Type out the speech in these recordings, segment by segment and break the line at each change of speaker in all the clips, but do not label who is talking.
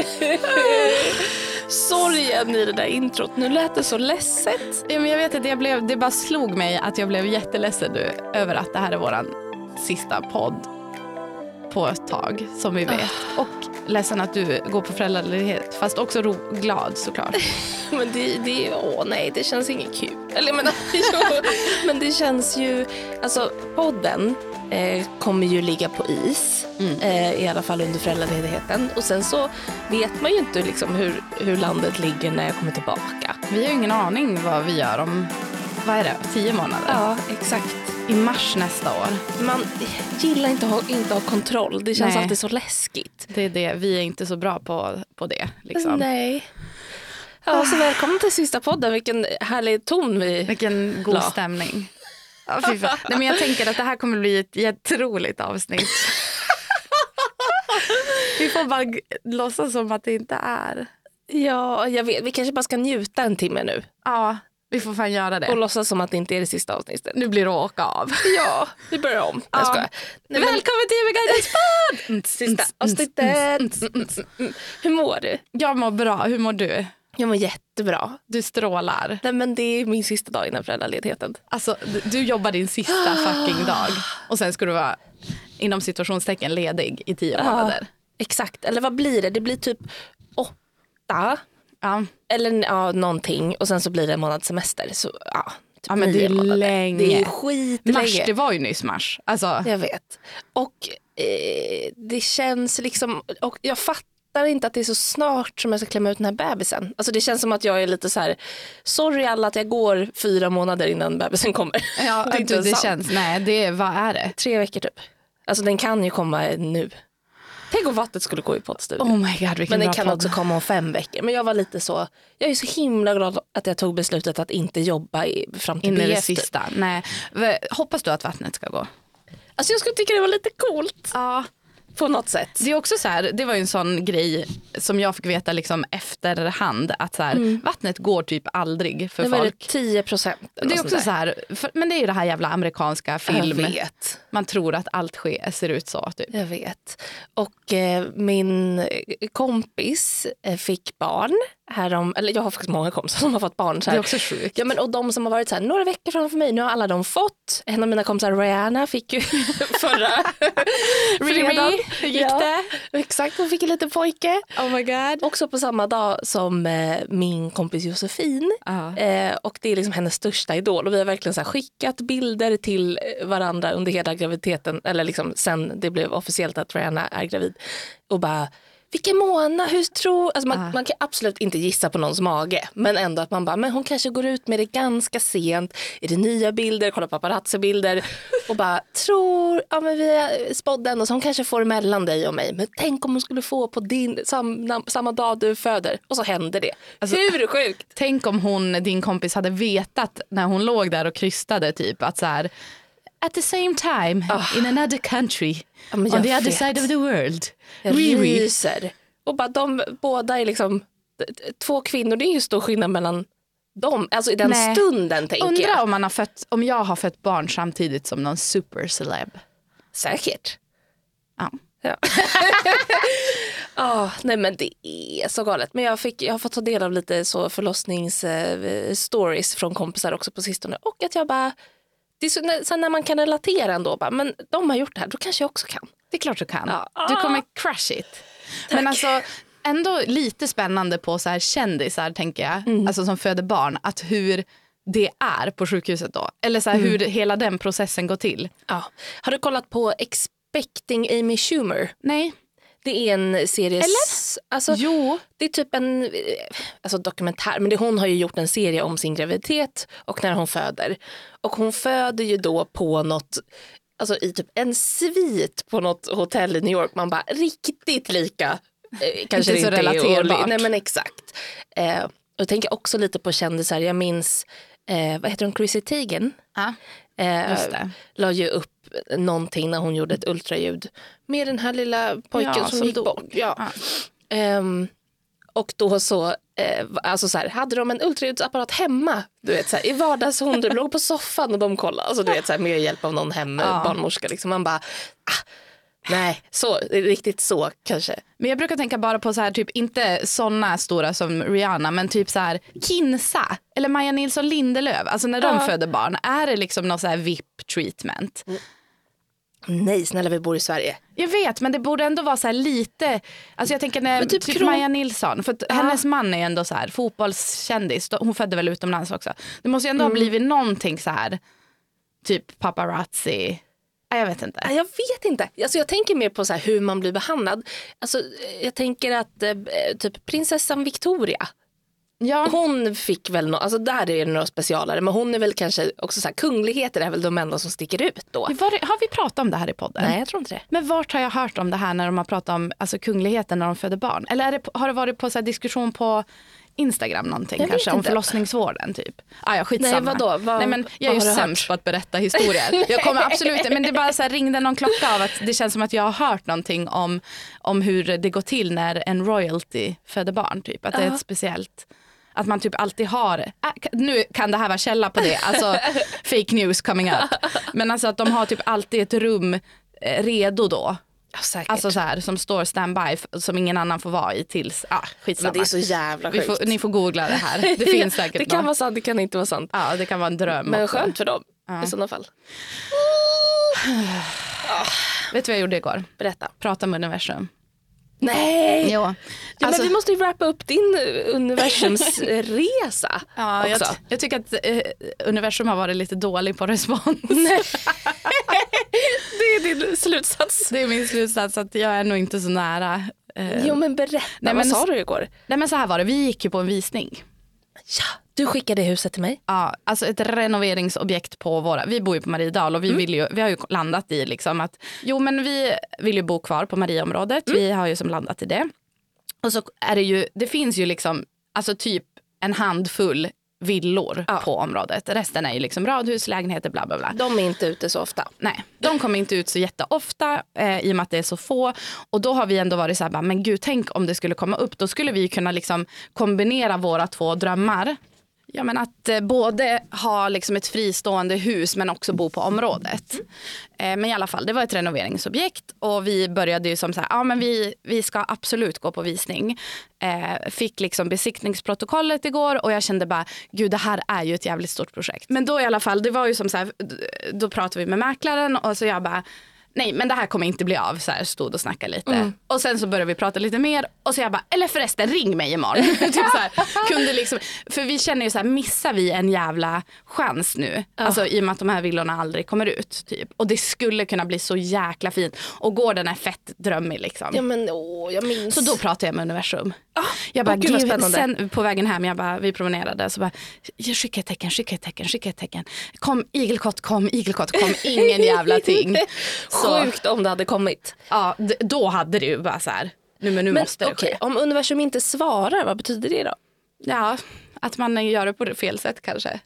Sorgen i det där introt. Nu lät det så ledset.
Ja, men jag vet att jag blev, det bara slog mig att jag blev jätteledsen nu över att det här är våran sista podd på ett tag som vi vet. Och ledsen att du går på föräldraledighet fast också ro, glad såklart.
Men det, det, åh nej, det känns inget kul. Eller jag menar, jo, men det känns ju, alltså podden eh, kommer ju ligga på is. Eh, I alla fall under föräldraledigheten. Och sen så vet man ju inte liksom hur, hur landet ligger när jag kommer tillbaka.
Vi har ju ingen aning vad vi gör om, vad är det, tio månader?
Ja, exakt.
I mars nästa år.
Man gillar inte att ha, inte ha kontroll. Det känns
Nej.
alltid så läskigt.
Det är det, vi är inte så bra på, på det. Liksom.
Nej. Ja, så välkommen till sista podden. Vilken härlig ton vi...
Vilken god
La.
stämning. Ja. Nej, men jag tänker att det här kommer bli ett jätteroligt avsnitt. Vi får bara låtsas som att det inte är.
Ja, jag vet. Vi kanske bara ska njuta en timme nu.
Ja, vi får fan göra
Och
det.
låtsas som att det inte är det sista avsnittet.
Nu blir det att åka av.
Ja, vi börjar om. Jag
Ja.
skojar. Nej, men,
Välkommen till Guidens podd!
sista avsnittet. Mm, mm, mm. Hur mår du?
Jag mår bra. Hur mår du?
Jag mår jättebra.
Du strålar.
Nej, men det är min sista dag innan föräldraledigheten.
Alltså, du jobbar din sista fucking dag och sen ska du vara inom situationstecken ledig i tio månader.
Exakt. Eller vad blir det? Det blir typ åtta.
Ja.
Eller ja, någonting. Och sen så blir det en månads semester. Så, ja, typ
Ja, men det är
månader.
länge.
Det är skitlänge.
Mars, det var ju nyss mars. Alltså,
Jag vet. Och eh, det känns liksom, och jag fattar inte att det är så snart som jag ska klämma ut den här bebisen. Alltså det känns som att jag är lite så här, sorry alla att jag går fyra månader innan bebisen kommer.
ja,
det
du, det känns, nej, det vad är det?
Tre veckor typ. Alltså den kan ju komma nu. Tänk om vattnet skulle gå i poddstudion.
Oh my god,
Men den kan
podd.
också komma om fem veckor. Men jag var lite så, jag är så himla glad att jag tog beslutet att inte jobba i, fram till
In det
typ.
sista. Nej. Hoppas du att vattnet ska gå?
Alltså jag skulle tycka det var lite coolt
Ja.
På något sätt.
Det är också så här, det var ju en sån grej som jag fick veta liksom efterhand att så här, vattnet går typ aldrig för
Det var det
folk.
10 procent.
Det är också så här, för, men det är ju det här jävla amerikanska film. Man tror att allt sker, ser ut så. Typ.
Jag vet. Och eh, min kompis eh, fick barn. Härom, eller jag har faktiskt många kompisar som har fått barn. Så
Det
här.
är också sjukt.
Ja, men, och de som har varit så här, några veckor framför mig, nu har alla de fått. En av mina kompisar, Rihanna, fick ju förra fredagen.
Hur gick
Ja,
det?
Exakt, hon fick en liten pojke.
Oh my god.
Också på samma dag som eh, min kompis Josefin.
Ja.
Eh, och det är liksom hennes största idol. Och vi har verkligen så här skickat bilder till varandra under hela graviditeten. Eller liksom sen det blev officiellt att Rihanna är gravid. Och bara, vilken månad, hur tror... Alltså man,
Ah.
man kan absolut inte gissa på någons mage. Men ändå att man bara, men hon kanske går ut med det ganska sent. Är det nya bilder, kolla paparazzi-bilder. och bara, tror, ja men vi har spådd den och så hon kanske får mellan dig och mig. Men tänk om hon skulle få på din, samma, samma dag du föder. Och så händer det.
Alltså-
hur sjukt?
Tänk om hon, din kompis hade vetat när hon låg där och krystade typ att så här at the same time in another country
Ja,
on the other
vet.
side of the world.
Jag
Riri.
ryser. Och bara de båda är liksom två kvinnor, det är ju stor skillnad mellan dem. Alltså i den
Nej.
stunden tänker
Undrar
jag.
om, man har fött, om jag har fött barn samtidigt som någon superceleb.
Säkert.
Ja.
Ja. Ah, nej men det är så galet. Men jag, fick, jag har fått ta del av lite så förlossningsstories från kompisar också på sistone. Och att jag bara, det är så, när, man kan relatera ändå, bara, men de har gjort det här, då kanske jag också kan.
Det är klart du kan.
Ja.
Du kommer crush it. Men alltså ändå lite spännande på så här kändisar tänker jag,
Mm.
alltså som föder barn, att hur det är på sjukhuset då. Eller så här,
Mm.
hur hela den processen går till.
Ja. Har du kollat på Expecting Amy Schumer?
Nej.
Det är en serie...
Eller?
Alltså,
Jo.
Det är typ en eh, alltså dokumentär, men det, hon har ju gjort en serie om sin graviditet och när hon föder. Och hon föder ju då på något, alltså i typ en svit på något hotell i New York. Man bara riktigt lika. Eh, kanske
Inte så
inte
relaterbart.
och- Nej men exakt. Eh, och tänker också lite på kändisar, jag minns, eh, vad heter hon, Chrissy Teigen?
Ja.
Eh,
Just det.
la ju upp någonting när hon gjorde ett ultraljud med den här lilla pojken
Ja,
som,
som
gick
dog.
bort. Ja.
Ja.
Ehm, och då så, eh, alltså så här, hade de en ultraljudsapparat hemma du vet, så här, i vardagsrummet, de låg på soffan och de kollade, alltså, du vet, så här, med hjälp av någon hem,
Ja.
barnmorska. Liksom. Man bara, ah, Nej, så, riktigt så kanske.
Men jag brukar tänka bara på så här, typ inte såna stora som Rihanna, men typ så här Kinsa eller Maja Nilsson Lindelöf. Alltså när de
Ja.
föder barn, är det liksom någon så här VIP treatment?
Nej, snälla vi bor i Sverige.
Jag vet, men det borde ändå vara så här lite, alltså jag tänker när,
Men
typ,
typ
Maja Nilsson, för att hennes man är ändå så här fotbollskändis, hon födde väl utomlands också. Det måste ju ändå
Mm.
ha blivit någonting så här, typ paparazzi, jag vet inte.
Jag vet inte. Alltså, jag tänker mer på så hur man blir behandlad. Alltså, jag tänker att eh, typ prinsessan Victoria.
Ja.
Hon fick väl, no alltså där är det några specialare men hon är väl kanske också så här, kungligheter är väl de enda som sticker ut då.
Var, har vi pratat om det här i podden?
Nej jag tror inte det.
Men vart har jag hört om det här när de har pratat om alltså, kungligheten när de föder barn? Eller det, har det varit på så här, diskussion på Instagram någonting
Jag
kanske om
inte.
förlossningsvården typ? Ah, ja, skitsamma.
Nej, vadå? Vad-
Nej, men jag är ju sämst på att berätta historier. Jag kommer absolut men det bara så här, ringde någon klocka av att det känns som att jag har hört någonting om, om hur det går till när en royalty föder barn. Typ. Att det är ett speciellt att man typ alltid har, äh, nu kan det här vara källa på det, alltså fake news coming up. Men alltså att de har typ alltid ett rum eh, redo då.
Ja, säkert.
Alltså så här, som står standby som ingen annan får vara i tills, ah, skitsamma.
men det är så jävla sjukt.
får, ni får googla det här, det finns säkert
det kan
något.
vara sant, det kan inte vara sant.
Ja, det kan vara en dröm
Men
också.
skönt för dem
Ja.
i sådana fall.
Vet du vad jag gjorde igår?
Berätta.
Prata med universum.
Nej!
Jo.
Ja,
Alltså-
men vi måste ju wrappa upp din eh, universumsresa
Ja, jag,
också.
jag tycker att eh, universum har varit lite dålig på respons.
Det är din slutsats.
Det är min slutsats att jag är nog inte så nära. Eh,
Jo men berätta,
Nej,
vad
men-
sa du igår?
Nej men så här var det, vi gick ju på en visning.
Ja, du skickade huset till mig.
Ja, alltså ett renoveringsobjekt på våra, vi bor ju på Mariedal och vi, vill ju, vi har ju landat i liksom att jo men vi vill ju bo kvar på Marieområdet, vi har ju som landat i det. Och så är det ju, det finns ju liksom, alltså typ en handfull villor
Ja.
på området. Resten är ju liksom radhus, lägenheter, bla bla bla.
De är inte ute så ofta.
Nej, de kommer inte ut så jätteofta eh, i och med att det är så få. Och då har vi ändå varit så här, bara, men gud tänk om det skulle komma upp. Då skulle vi ju kunna liksom kombinera våra två drömmar. Ja, men att eh, både ha liksom ett fristående hus men också bo på området. Eh, men i alla fall, det var ett renoveringsobjekt och vi började ju som så här, ja men vi, vi ska absolut gå på visning. Eh, fick liksom besiktningsprotokollet igår och jag kände bara, gud det här är ju ett jävligt stort projekt. Men då i alla fall, det var ju som så här, då pratade vi med mäklaren och så jag bara, nej men det här kommer inte bli av, så här, stod och snackade lite. Och sen så började vi prata lite mer och så jag bara, eller förresten ring mig imorgon. typ så här, kunde liksom, för vi känner ju så här, missar vi en jävla chans nu? Alltså i och med att de här villorna aldrig kommer ut. Typ. Och det skulle kunna bli så jäkla fint. Och gården är fett drömmig liksom.
Ja men åh, jag minns.
Så då pratade jag med universum. jag bara,
åh, gud,
sen på vägen hem, jag bara, vi promenerade, så bara, "Jag skicka ett tecken, skicka ett tecken, skicka ett tecken. Kom igelkott, kom igelkott, kom ingen jävla ting. Så,
Sjukt om det hade kommit.
ja, då hade det ju bara så här, nu men nu
Men
måste det
okej,
ske.
om universum inte svarar, vad betyder det då?
Ja, att man gör det på fel sätt kanske.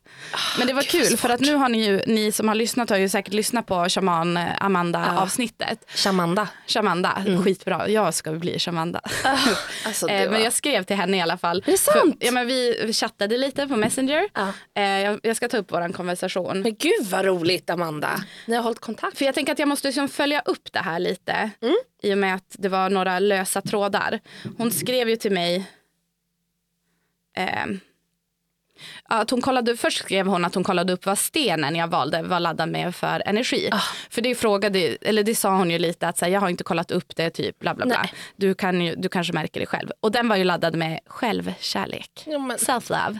Men det var
Ah,
kul för att nu har ni ju, ni som har lyssnat har ju säkert lyssnat på shaman eh, Amanda
Ja.
avsnittet.
Shamanda.
Shamanda, skitbra. Jag ska bli Shamanda.
Alltså, det
Eh,
var...
men jag skrev till henne i alla fall.
Är det sant?
För, ja, men vi chattade lite på Messenger.
Ja.
Eh, jag, ska ta upp vår konversation.
Men gud vad roligt Amanda. Ni har hållit kontakt.
För jag tänker att jag måste liksom följa upp det här lite.
Mm.
I och med att det var några lösa trådar. Hon skrev ju till mig. ja, att hon kollade, först skrev hon att hon kollade upp vad stenen jag valde var laddad med för energi.
Ah.
För det frågade, eller det sa hon ju lite att så här, jag har inte kollat upp det typ bla bla bla. Du, kan ju, du kanske märker det själv. Och den var ju laddad med självkärlek.
Ja, men,
Self-love.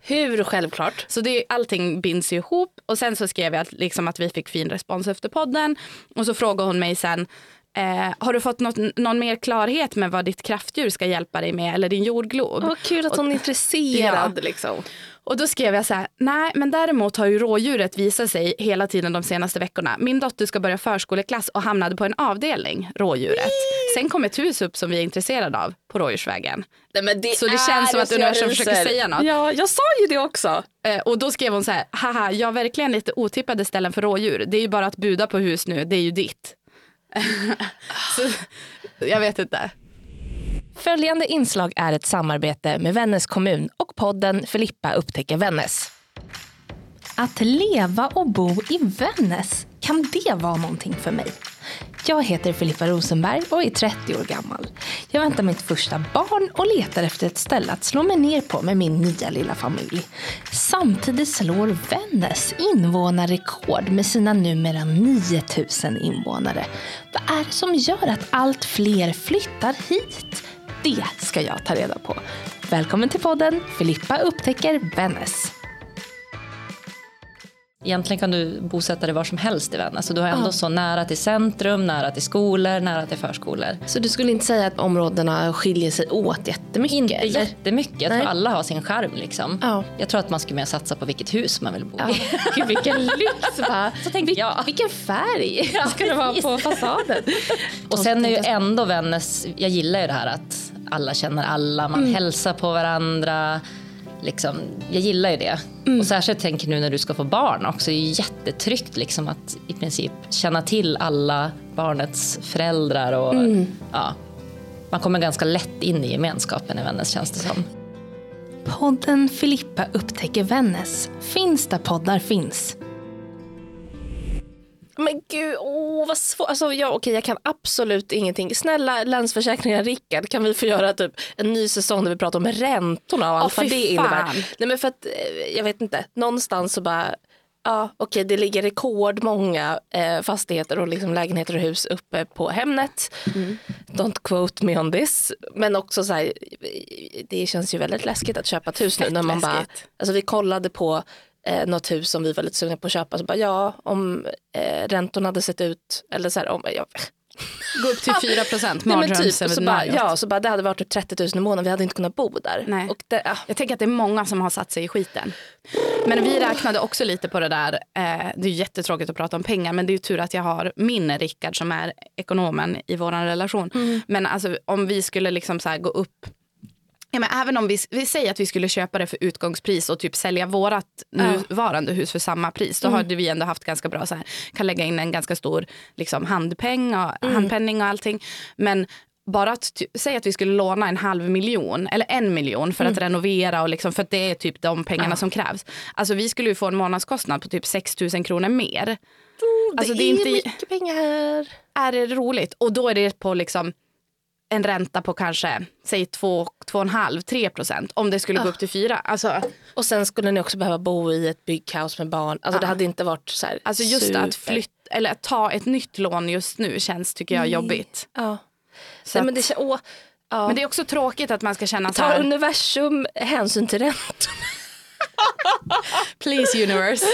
hur självklart?
Så det, allting binds ihop. Och sen så skrev jag att, liksom, att vi fick fin respons efter podden. Och så frågade hon mig sen, eh, har du fått något, någon mer klarhet med vad ditt kraftdjur ska hjälpa dig med eller din jordglob?
Vad kul att hon är intresserad liksom.
Och då skrev jag så här, nej men däremot har ju rådjuret visat sig hela tiden de senaste veckorna. Min dotter ska börja förskoleklass och hamnade på en avdelning, rådjuret. Sen kom ett hus upp som vi är intresserade av på Rådjursvägen.
Nej, det
Så det känns som att universum försöker säga något.
Ja, jag sa ju det också.
Eh, och då skrev hon så här, haha, jag har verkligen lite otippade ställen för rådjur. Det är ju bara att buda på hus nu, det är ju ditt. så, jag vet inte.
Följande inslag är ett samarbete med Vännäs kommun och podden Filippa upptäcker Vännäs.
Att leva och bo i Vännäs
kan det vara någonting för mig? Jag heter Filippa Rosenberg och är 30 år gammal. Jag väntar mitt första barn och letar efter ett ställe att slå mig ner på med min nya lilla familj. Samtidigt slår Vännäs invånarrekord med sina numera 9000 invånare. Vad är det som gör att allt fler flyttar hit? Det ska jag ta reda på. Välkommen till podden Filippa upptäcker Vännäs.
Egentligen kan du bosätta dig var som helst i Vännäs. Så du har ändå ja. så nära till centrum, nära till skolor, nära till förskolor.
Så du skulle inte säga att områdena skiljer sig åt jättemycket?
Inte eller? jättemycket. Jag tror alla har sin charm. Liksom. Ja. Jag tror att man skulle mer satsa på vilket hus man vill bo
i. Gud, vilken lyx va? Så tänk, Vil Vilken färg ja, ska det vara på fasaden?
Och sen är ju ändå Vännäs, jag gillar ju det här att alla känner alla, man mm. hälsar på varandra. Liksom, jag gillar ju det. Mm. Och särskilt tänker nu när du ska få barn också. Det är jättetryggt liksom att i princip känna till alla barnets föräldrar. Och, mm. ja, man kommer ganska lätt in i gemenskapen i Vännäs känns det som.
Podden Filippa upptäcker Vännäs finns där poddar finns. Men gud, åh vad svårt. Alltså, ja, okej, jag kan absolut ingenting. Snälla Länsförsäkringar Rickard, kan vi få göra typ en ny säsong där vi pratar om räntorna och allt vad det innebär? Nej men för att, eh, jag vet inte, någonstans så bara Ja, okej, det ligger rekordmånga eh, fastigheter och liksom lägenheter och hus uppe på Hemnet. Mm. Don't quote me on this. Men också så här, det känns ju väldigt läskigt att köpa ett hus nu när man bara, alltså vi kollade på eh, något hus som vi var lite sugna på att köpa. Så bara, ja, om eh, räntorna hade sett ut, eller så här, om, ja,
Gå upp till 4 procent,
typ, så bara, Ja, så bara, det hade varit typ 30 000 i månaden, vi hade inte kunnat bo där.
Nej.
Och det, ja.
Jag tänker att det är många som har satt sig i skiten. Men vi räknade också lite på det där, eh, det är jättetråkigt att prata om pengar men det är ju tur att jag har min Rickard som är ekonomen i vår relation. Mm. Men alltså, om vi skulle liksom så gå upp Ja, men även om vi, vi säger att vi skulle köpa det för utgångspris och typ sälja vårt nuvarande hus för samma pris. Då mm. hade vi ändå haft ganska bra, så här, kan lägga in en ganska stor liksom, handpeng och, mm. handpenning och allting. Men bara att säga att vi skulle låna en halv miljon eller en miljon för att mm. renovera och liksom, för att det är typ de pengarna ja. som krävs. Alltså vi skulle ju få en månadskostnad på typ 6 000 kronor mer. Mm,
det, alltså, det är, är inte, mycket pengar.
Är det roligt? Och då är det på liksom en ränta på kanske säg 2,5-3 procent om det skulle gå upp till 4. Alltså,
och sen skulle ni också behöva bo i ett byggkaos med barn. Alltså, Det hade inte varit så här
Alltså just super. att flytta eller att ta ett nytt lån just nu känns tycker jag Nej. jobbigt.
Ja. Så Nej, men, det, åh,
ja. men det är också tråkigt att man ska känna
så
här.
Tar universum hänsyn till räntorna?
Please universe.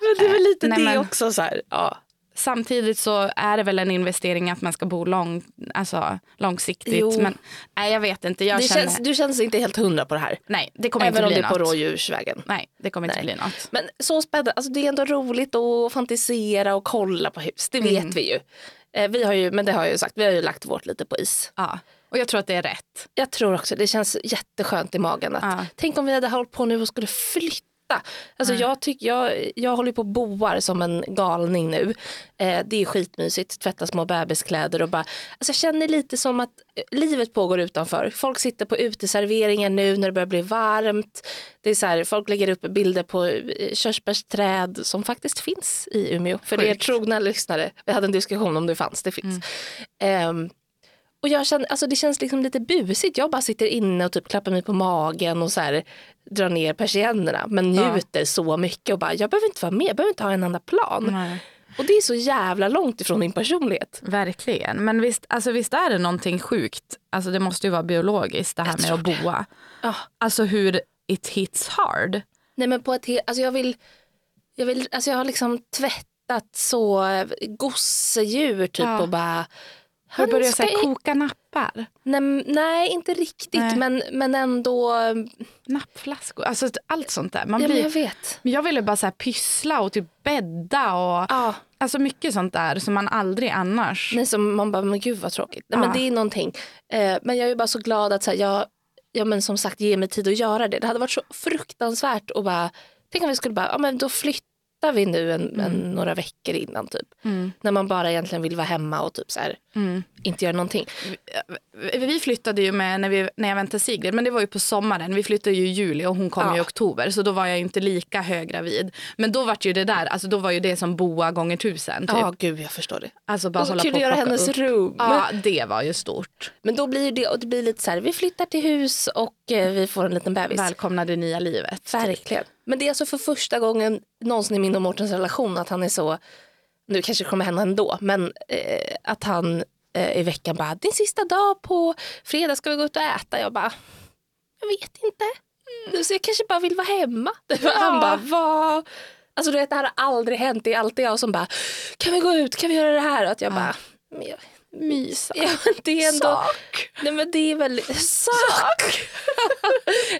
Men det är väl lite Nej, det men, också så här. Ja
samtidigt så är det väl en investering att man ska bo lång, alltså, långsiktigt. Jo. Men nej, jag vet inte. Jag
känner... känns, du känns inte helt hundra på det här.
Nej, det kommer
Även
inte
bli något. Även om det är på rådjursvägen.
Nej, det kommer nej. inte bli något.
Men så spännande. Alltså, det är ändå roligt att fantisera och kolla på hus. Det vet mm. vi ju. Eh, vi har ju. Men det har jag ju sagt, vi har ju lagt vårt lite på is.
Ja. Och jag tror att det är rätt.
Jag tror också det känns jätteskönt i magen. Att, ja. Tänk om vi hade hållit på nu och skulle flytta Alltså jag, tyck, jag, jag håller på och boar som en galning nu. Eh, det är skitmysigt, tvätta små bebiskläder och bara, alltså jag känner lite som att eh, livet pågår utanför. Folk sitter på uteserveringar nu när det börjar bli varmt. Det är så här, folk lägger upp bilder på eh, körsbärsträd som faktiskt finns i Umeå. För det är trogna lyssnare, vi hade en diskussion om det fanns, det finns. Mm. Eh, och jag känner, alltså det känns liksom lite busigt. Jag bara sitter inne och typ klappar mig på magen och så här, drar ner persiennerna men njuter ja. så mycket och bara jag behöver inte vara med, jag behöver inte ha en enda plan. Nej. Och det är så jävla långt ifrån min personlighet.
Verkligen. Men visst, alltså visst är det någonting sjukt, alltså det måste ju vara biologiskt det här med att boa. Oh. Alltså hur it hits hard.
Nej men på ett alltså jag vill, jag vill, alltså jag har liksom tvättat så gosedjur typ ja. och bara
har du börjat ska... koka nappar?
Nej, nej inte riktigt nej. Men, men ändå.
Nappflaskor, alltså allt sånt där. Man
ja,
blir...
jag vet.
Men jag ville bara så här pyssla och typ bädda och ja. alltså mycket sånt där som man aldrig annars.
Nej, som man bara, men gud vad tråkigt. Nej, ja. men det är någonting. Eh, men jag är bara så glad att så här, jag, ja, men som sagt ge mig tid att göra det. Det hade varit så fruktansvärt att bara, tänk om vi skulle bara, ja men då flytta testar vi nu en, en, några veckor innan typ. När man bara egentligen vill vara hemma och typ så här, inte göra någonting.
Vi flyttade ju med när, vi, när jag väntade Sigrid, men det var ju på sommaren. Vi flyttade ju i juli och hon kom
Ja.
i oktober, så då var jag inte lika höggravid. Men då var ju det där, alltså då var ju det som boa gånger tusen. Typ.
Ja, gud jag förstår det.
Alltså bara
Och
hålla på
att göra hennes
upp.
rum.
Ja, det var ju stort.
Men då blir det, och det blir lite så här, vi flyttar till hus och eh, vi får en liten bebis.
Välkomna det nya livet.
Verkligen. Men det är alltså för första gången någonsin i min och Mårtens relation att han är så, nu kanske det kommer hända ändå, men eh, att han eh, i veckan bara, din sista dag på fredag ska vi gå ut och äta. Jag bara, jag vet inte. Mm. Så jag kanske bara vill vara hemma. Han bara, vad? Alltså du vet det här har aldrig hänt. Det är alltid jag som bara, kan vi gå ut, kan vi göra det här? Och att jag bara, men jag,
Mysa.
Ja, det är ändå...
Sak.
Nej men det är väl... Sak!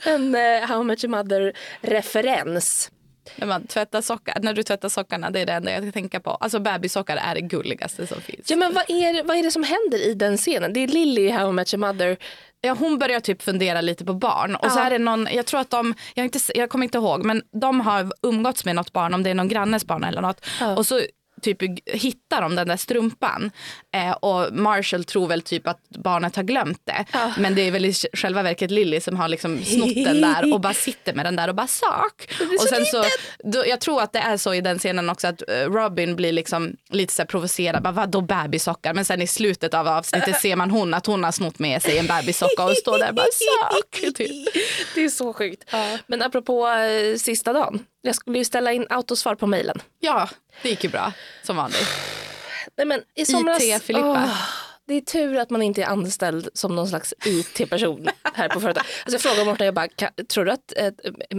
en uh, How Much Mother-referens.
När, man tvättar sockar, när du tvättar sockarna, det är det enda jag tänka på. Alltså bebissockar är det gulligaste som finns.
Ja men vad är, vad är det som händer i den scenen? Det är Lily i How Much Your Mother.
Ja, hon börjar typ fundera lite på barn. Och så
Ja.
är det någon, jag tror att de, jag, inte, jag kommer inte ihåg, men de har umgåtts med något barn, om det är någon grannes barn eller något.
Ja.
Och så typ hittar de den där strumpan eh, och Marshall tror väl typ att barnet har glömt det.
Ja.
Men det är väl i själva verket Lily som har liksom snott den där och bara sitter med den där och bara sak. Och sen så, då, jag tror att det är så i den scenen också att eh, Robin blir liksom lite så provocerad. Bara, Vadå bebissockar? Men sen i slutet av avsnittet ser man hon att hon har snott med sig en bebissocka och står där och bara sak. Typ.
Det är så sjukt. Men apropå eh, sista dagen. Jag skulle ju ställa in autosvar på mejlen.
Ja, det gick ju bra som vanligt.
Nej, men i somras,
IT Filippa.
Åh, det är tur att man inte är anställd som någon slags IT-person här på företaget. Alltså jag frågar Mårten, jag bara, kan, tror du att eh,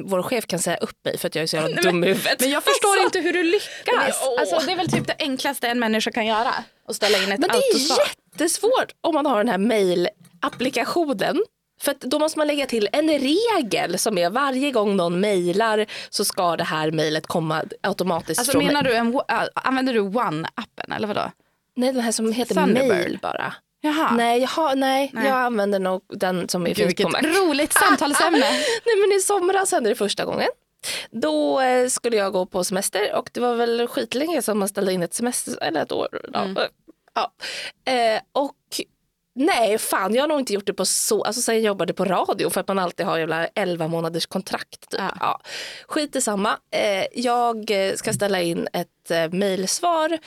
vår chef kan säga upp mig för att jag är så jävla dum i huvudet?
Men jag förstår
Alltså,
inte hur du lyckas.
Men, åh.
Alltså, det är väl typ det enklaste en människa kan göra. Att ställa in ett
Men det
autosvar.
är jättesvårt om man har den här mail-applikationen. För då måste man lägga till en regel som är varje gång någon mejlar så ska det här mejlet komma automatiskt
Alltså,
från
menar du en, äh, använder du One-appen eller vadå?
Nej, den här som heter mail bara.
Jaha.
Nej, jag, har, nej,
Nej.
jag använder nog den som är
Gud, vilket roligt samtalsämne.
Nej men i somras hände det första gången. Då eh, skulle jag gå på semester och det var väl skitlänge som man ställde in ett semester, eller ett år. Ja. Ja. Eh, och nej, fan jag har nog inte gjort det på så, alltså sen jag jobbade på radio för att man alltid har jävla 11 månaders kontrakt. Typ.
Ja.
Ja. Skit i samma. Eh, jag ska ställa in ett eh, mejlsvar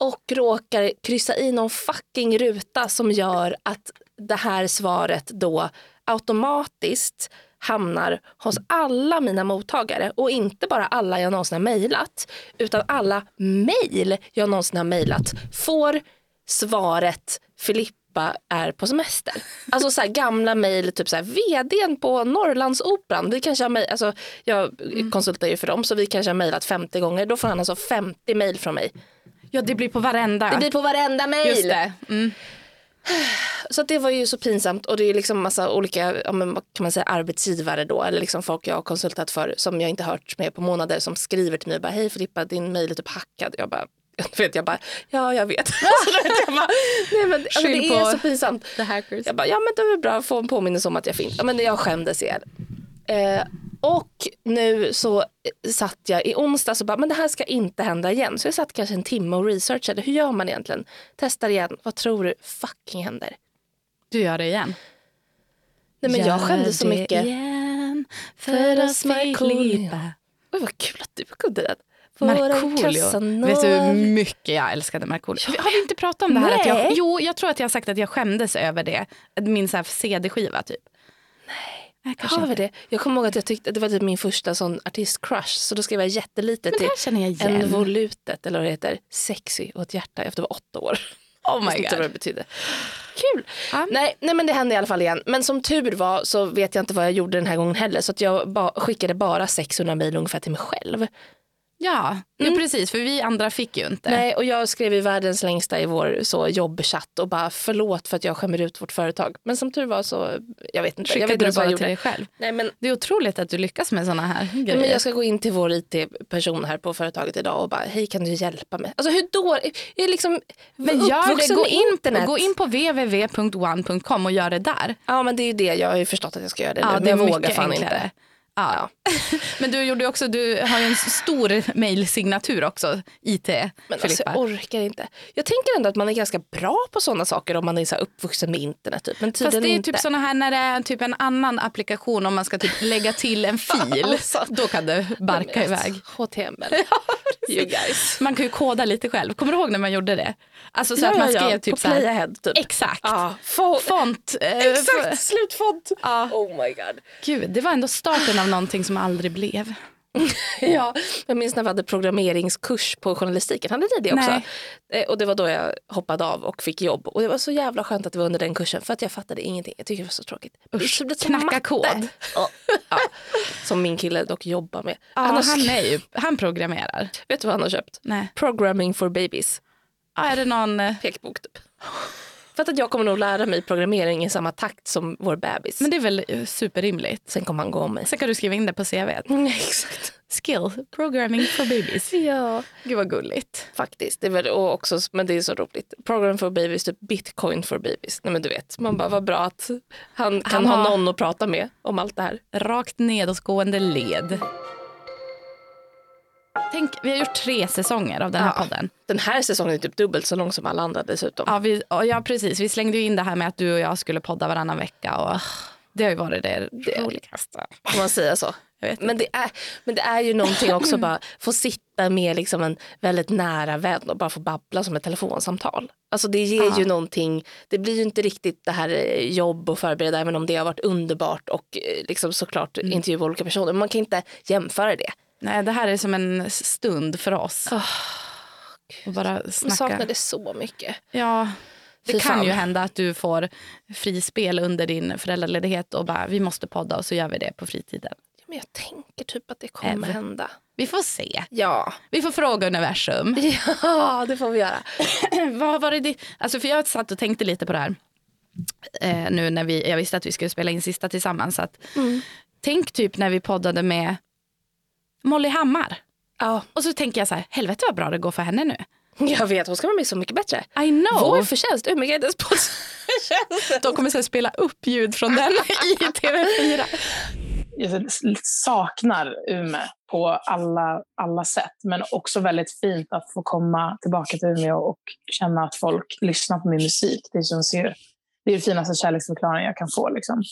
och råkar kryssa i någon fucking ruta som gör att det här svaret då automatiskt hamnar hos alla mina mottagare och inte bara alla jag någonsin har mejlat utan alla mejl jag någonsin har mejlat får svaret Filippa är på semester. Alltså så här gamla mejl, typ så här vdn på Norrlandsoperan, vi kanske har mejl, alltså jag konsulterar ju för dem så vi kanske har mejlat 50 gånger, då får han alltså 50 mejl från mig.
Ja, det blir på varenda.
Det blir på varenda mejl.
Mm.
Så det var ju så pinsamt och det är liksom massa olika ja, men, kan man säga, arbetsgivare då eller liksom folk jag har konsultat för som jag inte hört med på månader som skriver till mig och bara hej Filippa din mejl är typ hackad. Jag bara jag vet, jag bara, ja jag vet. så då vet jag bara, nej, men, alltså,
Skyll
det är så pinsamt.
The hackers.
Jag bara, ja men det är bra att få en påminnelse om att jag finns. Ja men jag skämdes ihjäl. Eh, och nu så satt jag i onsdag och bara, men det här ska inte hända igen. Så jag satt kanske en timme och researchade, hur gör man egentligen? Testar igen, vad tror du fucking händer?
Du gör det igen.
Nej men jag skämdes så mycket.
igen
för oss.
Oj vad kul att du kunde den.
Markoolio. Vet du hur mycket jag älskade Markoolio? Har vi inte pratat om det här? Att jag, jo, jag tror att jag har sagt att jag skämdes över det. Min CD-skiva typ. Nej. kanske
Har vi det? Jag kommer ihåg att jag tyckte det var typ min första sån artist-crush. Så då skrev jag jättelite till
jag
en volutet, eller vad det heter, sexy och ett hjärta efter jag var åtta år.
Oh
Jag
my
inte
god.
vad det betydde. Kul!
Ja.
Nej, nej men det hände i alla fall igen. Men som tur var så vet jag inte vad jag gjorde den här gången heller. Så att jag ba- skickade bara 600 mejl ungefär till mig själv.
Ja, jo, precis. För vi andra fick ju inte.
Mm. Nej, och jag skrev i världens längsta i vår så jobbchatt och bara förlåt för att jag skämmer ut vårt företag. Men som tur var så, jag vet inte. jag
Skickade
vet inte
du bara
jag
till dig själv?
Nej, men,
Det är otroligt att du lyckas med såna här grejer.
men jag ska gå in till vår IT-person här på företaget idag och bara, hej kan du hjälpa mig? Alltså hur då? Jag är liksom
Men gör det, gå in,
internet.
gå in på www.one.com och gör det där.
Ja men det är ju det, jag har ju förstått att jag ska göra det
Ja,
nu.
det
Men
är
jag vågar fan
enklare.
inte.
Ja. Men du gjorde också, du har ju en stor mejlsignatur också, IT
Men alltså, jag orkar inte. Jag tänker ändå att man är ganska bra på sådana saker om man är så uppvuxen med internet. Typ. Men
Fast det är
inte.
typ såna här när det är typ en annan applikation om man ska typ lägga till en fil.
Alltså.
Då kan det barka iväg.
HTML. you guys.
Man kan ju koda lite själv. Kommer du ihåg när man gjorde det? Alltså så
Ja,
att man skrev
ja.
typ
på
så här,
Playahead typ.
Exakt.
Ja, fo-
Font. eh,
Exakt, slutfont.
Ja.
Oh my god.
Gud, det var ändå starten av någonting som aldrig blev.
Ja, jag minns när vi hade programmeringskurs på journalistiken. Hade ni det också?
Nej.
Eh, Och det var då jag hoppade av och fick jobb. Och det var så jävla skönt att det var under den kursen för att jag fattade ingenting. Jag tycker det var så tråkigt.
Usch,
det
knacka
matte.
kod.
Ja. Ja. Som min kille dock jobbar med.
Ja,
han har,
han, är ju, han programmerar.
Vet du vad han har köpt?
Nej.
Programming for babies.
Ja, är det någon... eh,
Pekbok typ. För att jag kommer nog lära mig programmering i samma takt som vår bebis.
Men det är väl eh, superrimligt.
Sen kommer han gå om mig.
Sen kan du skriva in det på CV.
Mm, exakt.
Skill, programming for babies.
Ja,
Gud vad gulligt.
faktiskt. Det är väl, också, men det är så roligt. Program for babies, typ bitcoin for babies. Nej men du vet, man bara vad bra att han kan
Han
ha
har-
någon att prata med om allt det här.
Rakt nedåtgående led. Tänk, vi har gjort tre säsonger av den här
Ja.
podden.
Den här säsongen är typ dubbelt så lång som alla andra dessutom.
Ja, vi, ja, precis. Vi slängde ju in det här med att du och jag skulle podda varannan vecka. Och det har ju varit det roligaste.
Får man säga så? Men det, är, men det är ju någonting också bara få sitta med liksom en väldigt nära vän och bara få babbla som ett telefonsamtal. Alltså det ger
Ja.
ju någonting, det blir ju inte riktigt det här eh, jobb och förbereda även om det har varit underbart och eh, liksom såklart
Mm.
intervjua olika personer. Man kan inte jämföra det.
Nej, det här är som en stund för oss. och bara
Jag
snacka.
saknar det så mycket.
Ja, det
Fy
kan
fan.
ju hända att du får frispel under din föräldraledighet och bara vi måste podda och så gör vi det på fritiden.
Ja, Men jag tänker typ att det kommer
Ev.
hända.
Vi får se.
Ja.
Vi får fråga universum.
ja, det får vi göra.
Vad var det alltså för jag satt och tänkte lite på det här. Eh, nu när vi, jag visste att vi skulle spela in sista tillsammans. Att, Tänk typ när vi poddade med Molly Hammar.
Ja,
Och så tänker jag så här, helvete vad bra det går för henne nu.
jag vet, hon ska vara med Så mycket bättre.
I know.
Vår förtjänst, Umegades podd.
De kommer här spela upp ljud från den i TV4.
jag saknar Umeå på alla, alla sätt. Men också väldigt fint att få komma tillbaka till Umeå och känna att folk lyssnar på min musik. Det känns ju det är den finaste kärleksförklaringen jag kan få. Liksom.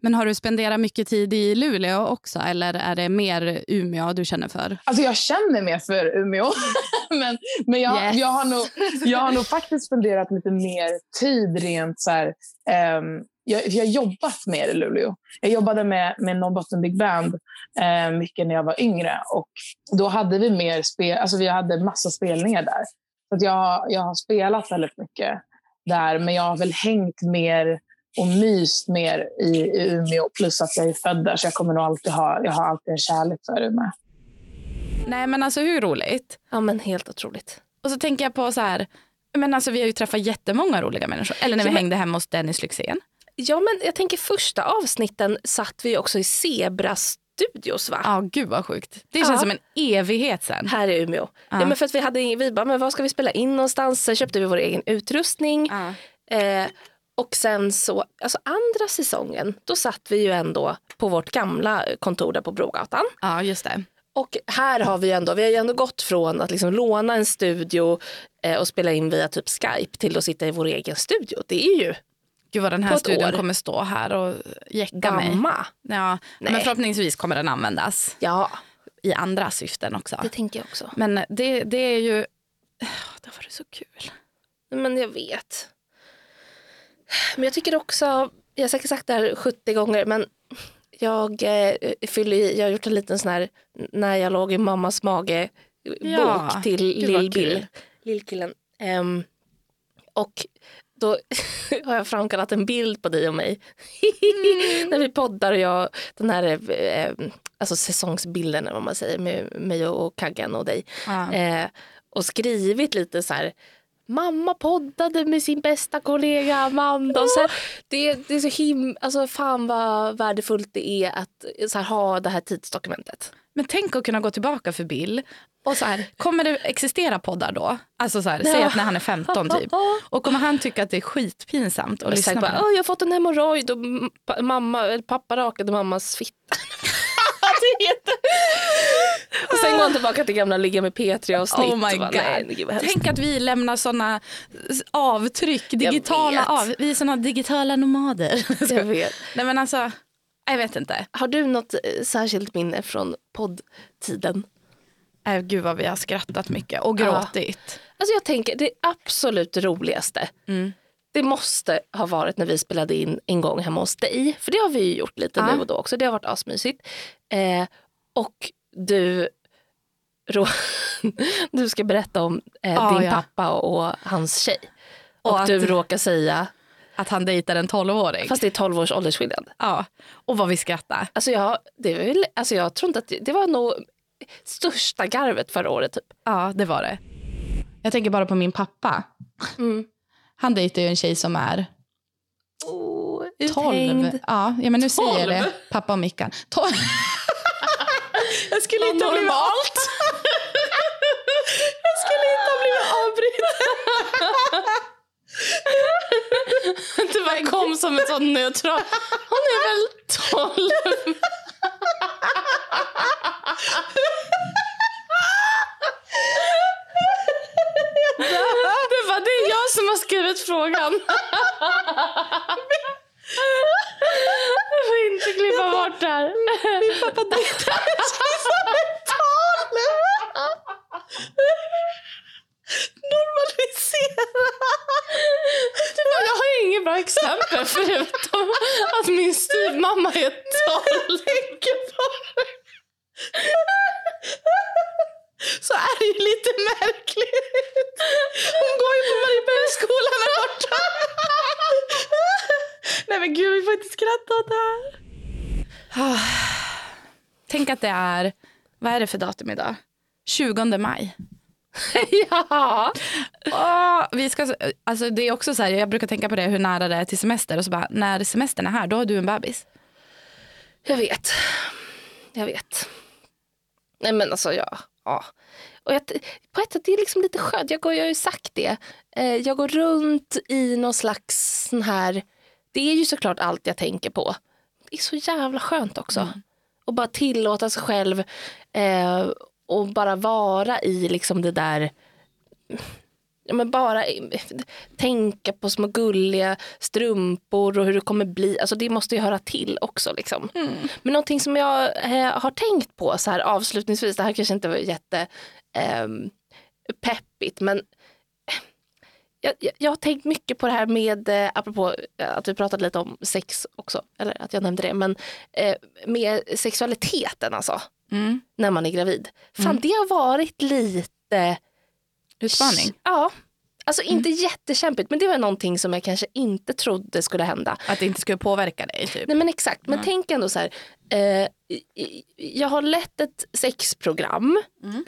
Men har du spenderat mycket tid i Luleå också eller är det mer Umeå du känner för?
Alltså jag känner mer för Umeå. men men jag,
Yes.
jag, har nog, jag har nog faktiskt spenderat lite mer tid rent så här, ehm, jag, jag har jobbat mer i Luleå. Jag jobbade med, med Norrbotten Big Band eh, mycket när jag var yngre. Och då hade vi mer spel, alltså vi hade massa spelningar där. Så jag, jag har spelat väldigt mycket där, men jag har väl hängt mer och myst mer i, i Umeå. Plus att jag är född där, så jag kommer nog alltid ha, jag har alltid en kärlek för Umeå.
Nej men alltså hur roligt?
Ja men helt otroligt.
Och så tänker jag på så här, men alltså vi har ju träffat jättemånga roliga människor. Eller när vi
Ja, men-
hängde hemma hos Dennis Lyxzén.
Ja men jag tänker första avsnitten satt vi också i Zebra Studios va?
Ja, gud vad sjukt. Det känns
Ja.
som en evighet sen.
Här i Umeå. Ja.
Ja.
men för att vi hade vi bara, men vad ska vi spela in någonstans? Sen köpte vi vår egen utrustning. Eh, och sen så, alltså andra säsongen, då satt vi ju ändå på vårt gamla kontor där på Brogatan.
Ja, just det.
Och här har vi ju ändå, vi har ju ändå gått från att liksom låna en studio eh, och spela in via typ Skype till att sitta i vår egen studio. Det är ju
Gud vad den här studion
år.
kommer stå här och jäcka mig.
gamma.
Ja,
Nej.
men förhoppningsvis kommer den användas
Ja,
i andra syften också.
det tänker jag också.
Men det, det är ju... Det var det så kul.
Men jag vet. Men jag tycker också, jag har säkert sagt det här 70 gånger, men jag eh, fyller jag har gjort en liten sån här när jag låg i mammas mage
Ja,
bok till
gud vad
Lill
kul.
Bill, lillkillen. Ehm, och då har jag framkallat en bild på dig och mig.
Mm.
när vi poddar och jag, den här eh, alltså säsongsbilden eller vad man säger med mig och, Kaggen och dig.
Ja.
Eh, och skrivit lite så här mamma poddade med sin bästa kollega Amanda. Och så här, det, det är så him... Alltså fan vad värdefullt det är att här, ha det här tidsdokumentet.
Men tänk att kunna gå tillbaka för Bill och så här, kommer det existera poddar då? Alltså så här, säg att när han är 15 typ. Och kommer han tycka att det är skitpinsamt att lyssna på
bara,
det?
"Åh, jag har fått en hemorrojd och mamma, pappa rakade mammas fitta. Det är jätte- och sen går han tillbaka till gamla ligga med P3 och snitt.
Oh my
bara,
god. Tänk att vi lämnar såna avtryck, digitala av. Vi är såna digitala nomader.
Jag vet.
Nej men alltså, jag vet inte.
Har du något eh, särskilt minne från poddtiden?
Äh, gud vad vi har skrattat mycket och gråtit.
Alltså jag tänker det absolut roligaste.
Mm.
Det måste ha varit när vi spelade in en gång hemma hos dig. För det har vi ju gjort lite
Ja.
nu och då också. Det har varit asmysigt. Eh, och du, du ska berätta om eh,
Ja,
din
ja.
pappa och hans tjej. Och,
Och att-
du råkar säga,
Att han dejtar en 12-åring.
fast det är 12 års åldersskillnad.
Ja, och vad vi skrattar.
Alltså jag, det var väl, alltså jag tror inte att det, det var nog största garvet förra året. Typ.
Ja, det var det. Jag tänker bara på min pappa.
Mm.
Han dejtar ju en tjej som är
Oh,
12. Ja, ja, men nu säger jag det. Pappa och Mickan. 12. jag skulle inte ha blivit
normalt.
Jag skulle inte ha blivit avbruten.
Det bara kom som en sån neutral. Hon är väl 12? Det var det är jag som har skrivit frågan. Inte klippa bort det här. Min pappa dejtar Jag har inget bra exempel förutom att min styvmamma är 12.
Så är det ju lite märkligt. Hon går ju på Mariebergsskolan här borta. Nej men gud, vi får inte skratta åt det här. Ah. Tänk att det är, vad är det för datum idag? 20 maj.
Ja.
Åh, vi ska, alltså det är också så här, jag brukar tänka på det hur nära det är till semester och så bara, när semestern är här, då har du en bebis.
Jag vet. Jag vet. Nej men alltså ja. ja. Och jag, på ett sätt det är liksom lite skönt. Jag, går, jag har ju sagt det. Eh, jag går runt i någon slags sån här. Det är ju såklart allt jag tänker på. Det är så jävla skönt också.
Mm.
Och bara tillåta sig själv. Eh, och bara vara i liksom det där. Ja, men bara tänka på små gulliga strumpor och hur det kommer bli. Alltså det måste ju höra till också. Liksom. Men någonting som jag eh, har tänkt på så här avslutningsvis, det här kanske inte var jätte ehm, peppigt men jag, jag, har tänkt mycket på det här med, eh, apropå eh, att vi pratade lite om sex också, eller att jag nämnde det, men eh, med sexualiteten alltså,
Mm.
när man är gravid. Fan det har varit lite
Utmaning.
Ja, alltså inte jättekämpigt men det var någonting som jag kanske inte trodde skulle hända.
Att det inte skulle påverka dig typ.
Nej men exakt, men tänk ändå så här. Eh, jag har lett ett sexprogram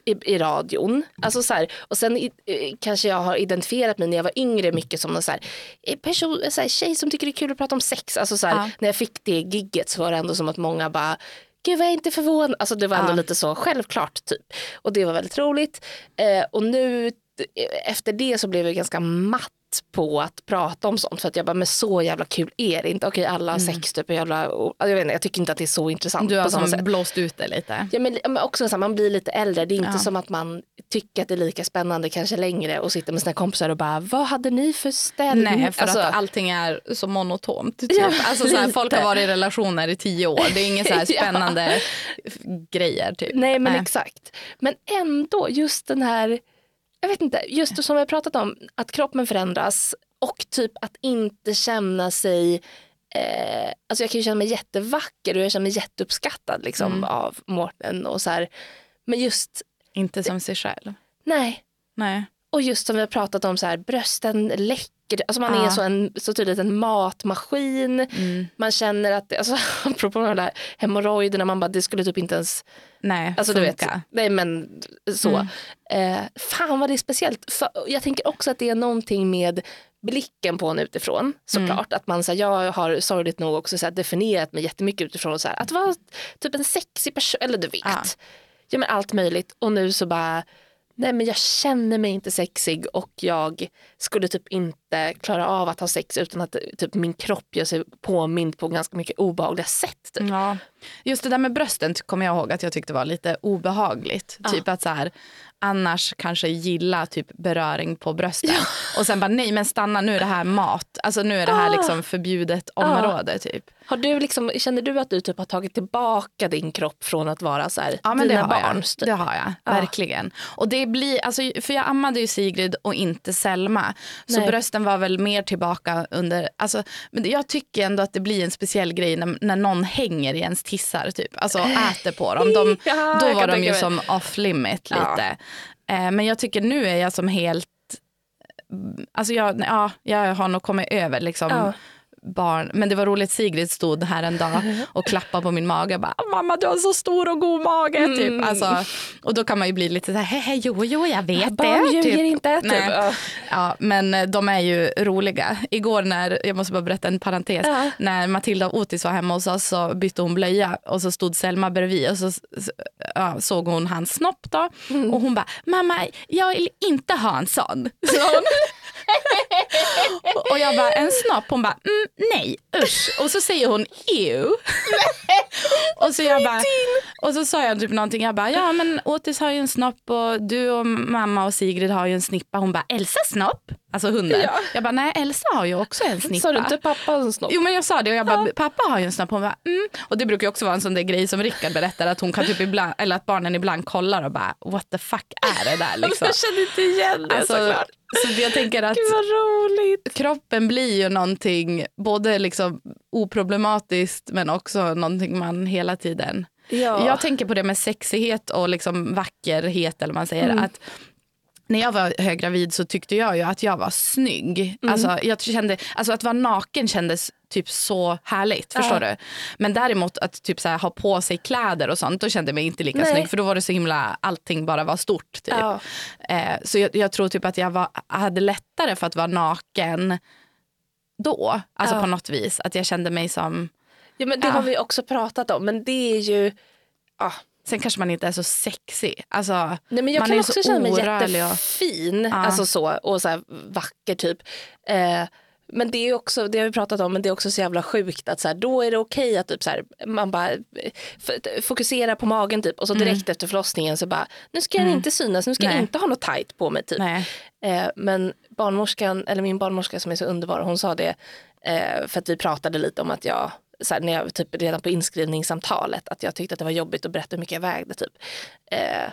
i, i radion. Alltså så här, och sen i, eh, kanske jag har identifierat mig när jag var yngre mycket som en så här, eh, person, så här, tjej som tycker det är kul att prata om sex. Alltså så här,
Ja.
När jag fick det gigget så var det ändå som att många bara Gud vad jag är inte förvånad. Alltså det var ändå
Ja.
lite så självklart typ. Och det var väldigt roligt. Eh, och nu eh, efter det så blev jag ganska matt på att prata om sånt. För att jag bara, men så jävla kul är det inte. Okej alla har sex typ, jävla, jag, vet inte, jag tycker inte att det är så intressant
Du har
på
som blåst ut det lite.
Ja, men, ja, men också så här, man blir lite äldre. Det är inte
Ja.
som att man tycker att det är lika spännande kanske längre och sitter med sina kompisar och bara, vad hade ni för ställning?
Nej, för
Alltså,
att allting är så monotont. Typ.
Ja,
alltså, så här, folk har varit i relationer i tio år. Det är inga så här
Ja.
spännande f- grejer. Typ.
Nej men exakt. Men ändå just den här, jag vet inte, just som vi har pratat om, att kroppen förändras och typ att inte känna sig Eh, alltså jag kan ju känna mig jättevacker och jag känner mig jätteuppskattad liksom,
Mm.
av Mårten. Och så här. Men just,
Inte som sig själv.
nej.
Nej.
Och just som vi har pratat om, så här, brösten läcker. Alltså man
Ja.
är så, en, så tydligt en matmaskin. Man känner att, alltså, apropå de där hemorrojderna, man bara, det skulle typ inte ens
Nej,
Alltså du vet,
funka.
nej men så. Eh, fan vad det är speciellt. För, jag tänker också att det är någonting med blicken på en utifrån såklart. Att man, så här, jag har sorgligt nog också så här, definierat mig jättemycket utifrån så här, att vara typ en sexig person, eller du vet.
Ja.
Ja. men allt möjligt och nu så bara Nej men jag känner mig inte sexig och jag skulle typ inte klara av att ha sex utan att typ min kropp gör sig påmind på ganska mycket obehagliga sätt. Typ.
Ja. Just det där med brösten kommer jag ihåg att jag tyckte var lite obehagligt. Typ att så här, annars kanske gilla typ beröring på brösten. Och sen bara nej men stanna nu är det här mat. Alltså nu är det här
Ah.
liksom förbjudet område typ.
Har du liksom, känner du att du typ har tagit tillbaka din kropp från att vara så här,
Ja men
dina
har,
barns?
jag.
Typ?
det har jag,
Ja.
verkligen. Och det blir, alltså, för jag ammade ju Sigrid och inte Selma. Så
Nej.
brösten var väl mer tillbaka under, alltså, men jag tycker ändå att det blir en speciell grej när, när någon hänger i ens tissar typ. Alltså äter på dem. De,
Ja,
då var de ju som off limit
Ja.
lite. Eh, men jag tycker nu är jag som helt, eh, alltså jag, ja, jag har nog kommit över liksom
Ja
barn. Men det var roligt, Sigrid stod här en dag och klappade på min mage och bara “mamma du har så stor och god mage”.
Mm.
Typ. Alltså, och då kan man ju bli lite så här “hehe jo jo jag vet
Barn
det”.
ljuger
Typ.
inte. Typ.
Nej.
Ja.
Ja, men eh, de är ju roliga. Igår när, jag måste bara berätta en parentes,
Ja.
när Matilda och Otis var hemma hos oss så bytte hon blöja och så stod Selma bredvid och så ja, såg hon hans snopp då
Mm.
och hon bara “mamma jag vill inte ha en sån”. sa hon. och jag bara “en snopp?” Hon bara mm, “nej usch” och så säger hon “ew”. och så jag bara, och så sa jag typ någonting, jag bara “ja men Otis har ju en snopp och du och mamma och Sigrid har ju en snippa”. Hon bara “Elsas snopp?” Alltså hunden.
Ja.
Jag bara “nej Elsa har ju också en snippa”.
Sa du inte pappa en snopp?
Jo men jag sa det och jag bara, pappa har ju en snopp. Hon bara, mm. Och det brukar ju också vara en sån där grej som Rickard berättar att hon kan typ ibland, eller att barnen ibland kollar och bara, what the fuck är det där liksom?
Jag kände inte igen det
Alltså,
såklart.
så jag tänker att kroppen blir ju någonting både liksom oproblematiskt men också någonting man hela tiden...
Ja.
Jag tänker på det med sexighet och liksom vackerhet eller vad man säger.
Mm.
Att när jag var höggravid så tyckte jag ju att jag var snygg.
Mm.
Alltså, jag kände, alltså att vara naken kändes typ så härligt. Förstår du? Men däremot att typ så här, ha på sig kläder och sånt, då kände jag mig inte lika
Nej.
snygg. För då var det så himla, allting bara var stort. Typ.
Ja.
Eh, så jag, jag tror typ att jag var, hade lättare för att vara naken då. Alltså
Ja.
på något vis. Att jag kände mig som...
ja men det
Ja.
har vi också pratat om men det är ju ah,
Sen kanske man inte är så sexig. Alltså,
Nej, men jag
man
kan
är
också
så
känna mig
och-
jättefin
Ja.
alltså så, och så här vacker typ. Eh, men det är också, det har vi pratat om, men det är också så jävla sjukt att så här, då är det okej att typ så här, man bara eh, fokuserar på magen typ och så direkt efter förlossningen så bara, nu ska jag inte synas, nu ska jag
Nej.
inte ha något tajt på mig typ. Eh, men barnmorskan, eller min barnmorska som är så underbar, hon sa det eh, för att vi pratade lite om att jag, så här, när jag typ redan på inskrivningssamtalet, att jag tyckte att det var jobbigt att berätta hur mycket jag vägde typ. Eh,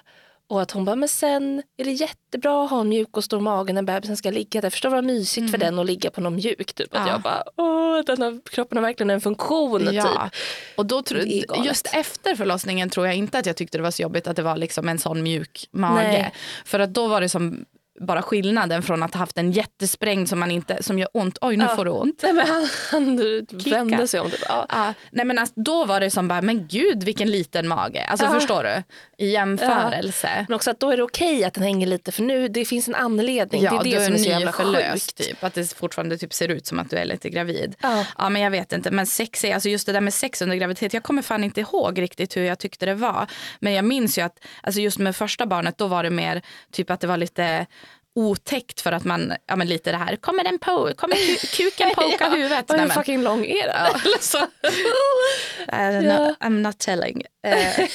och att hon bara, men sen är det jättebra att ha en mjuk och stor mage när bebisen ska ligga där. Förstår vad mysigt för den att ligga på någon mjuk. Typ. Att
Mm. Ja.
jag bara, åh, den har, kroppen har verkligen en funktion.
Ja.
Typ.
Och då tro, just efter förlossningen tror jag inte att jag tyckte det var så jobbigt att det var liksom en sån mjuk mage.
Nej.
För att då var det som bara skillnaden från att ha haft en jättesprängd som, man inte, som gör ont. Oj, nu
Ja.
får du ont.
Nej, men han, han vände sig om. Typ. Ja.
Ja, nej men alltså, då var det som bara, men gud vilken liten mage. Alltså
Ja.
förstår du? I jämförelse.
Men också att då är det okej att den hänger lite för nu det finns en anledning.
Ja,
det är det som är så jävla sjukt.
Typ, att det fortfarande typ ser ut som att du är lite gravid.
Ja.
ja men jag vet inte. Men sex är, alltså just det där med sex under graviditet. Jag kommer fan inte ihåg riktigt hur jag tyckte det var. Men jag minns ju att alltså just med första barnet då var det mer typ att det var lite otäckt för att man, ja men lite det här, kommer den på, kommer ku- kuken poka huvudet?
Vad
Nej,
hur fucking lång är den?
Uh,
Ja.
no, I'm not telling. Eh,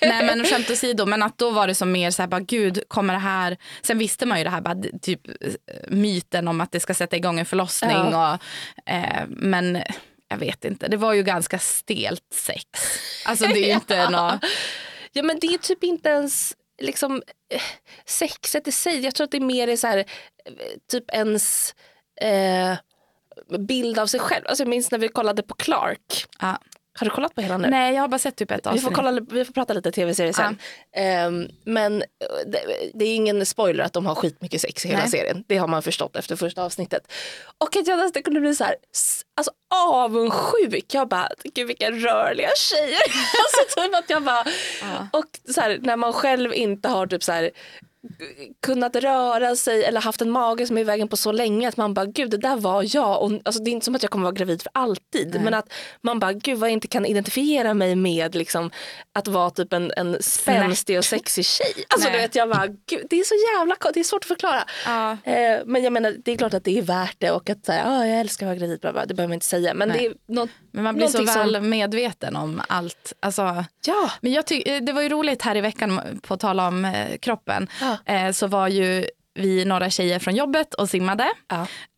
nej men skämt åsido, men att då var det som mer så här, bara gud, kommer det här... Sen visste man ju det här, bara, typ eh, myten om att det ska sätta igång en förlossning.
Ja.
Och, eh, men jag vet inte, det var ju ganska stelt sex. Alltså det är ju inte något...
Ja men det är typ inte ens liksom eh, sexet i sig. Jag tror att det är mer så här, eh, typ ens eh, bild av sig själv. Alltså jag minns när vi kollade på Clark.
Ah.
Har du kollat på hela nu?
Nej, jag har bara sett typ ett
Vi
avsnitt.
får, kolla, vi får prata lite tv-serier sen. Ehm, men eh, det, det är ingen spoiler att de har skitmycket sex i hela
Nej.
serien. Det har man förstått efter första avsnittet. Och att jag nästan kunde bli så här, alltså avundsjuk. Jag bara, gud vilka rörliga tjejer. alltså typ att jag bara, och så här, när man själv inte har typ så här kunnat röra sig eller haft en mage som är i vägen på så länge att man bara gud det där var jag och alltså, det är inte som att jag kommer vara gravid för alltid men att man bara gud vad jag inte kan identifiera mig med liksom att vara typ en, en spänstig och sexig tjej. Alltså du
Nej.
vet jag bara gud det är så jävla det är svårt att förklara.
Ja.
Eh, men jag menar det är klart att det är värt det och att säga ah, jag älskar att vara gravid bla, bla, det behöver man inte säga men
Nej.
det är något,
Men man blir så väl
som-
medveten om allt. Alltså,
ja
men jag ty- eh, det var ju roligt här i veckan, på tal om eh, kroppen,
Ja.
Eh, så var ju vi några tjejer från jobbet och simmade.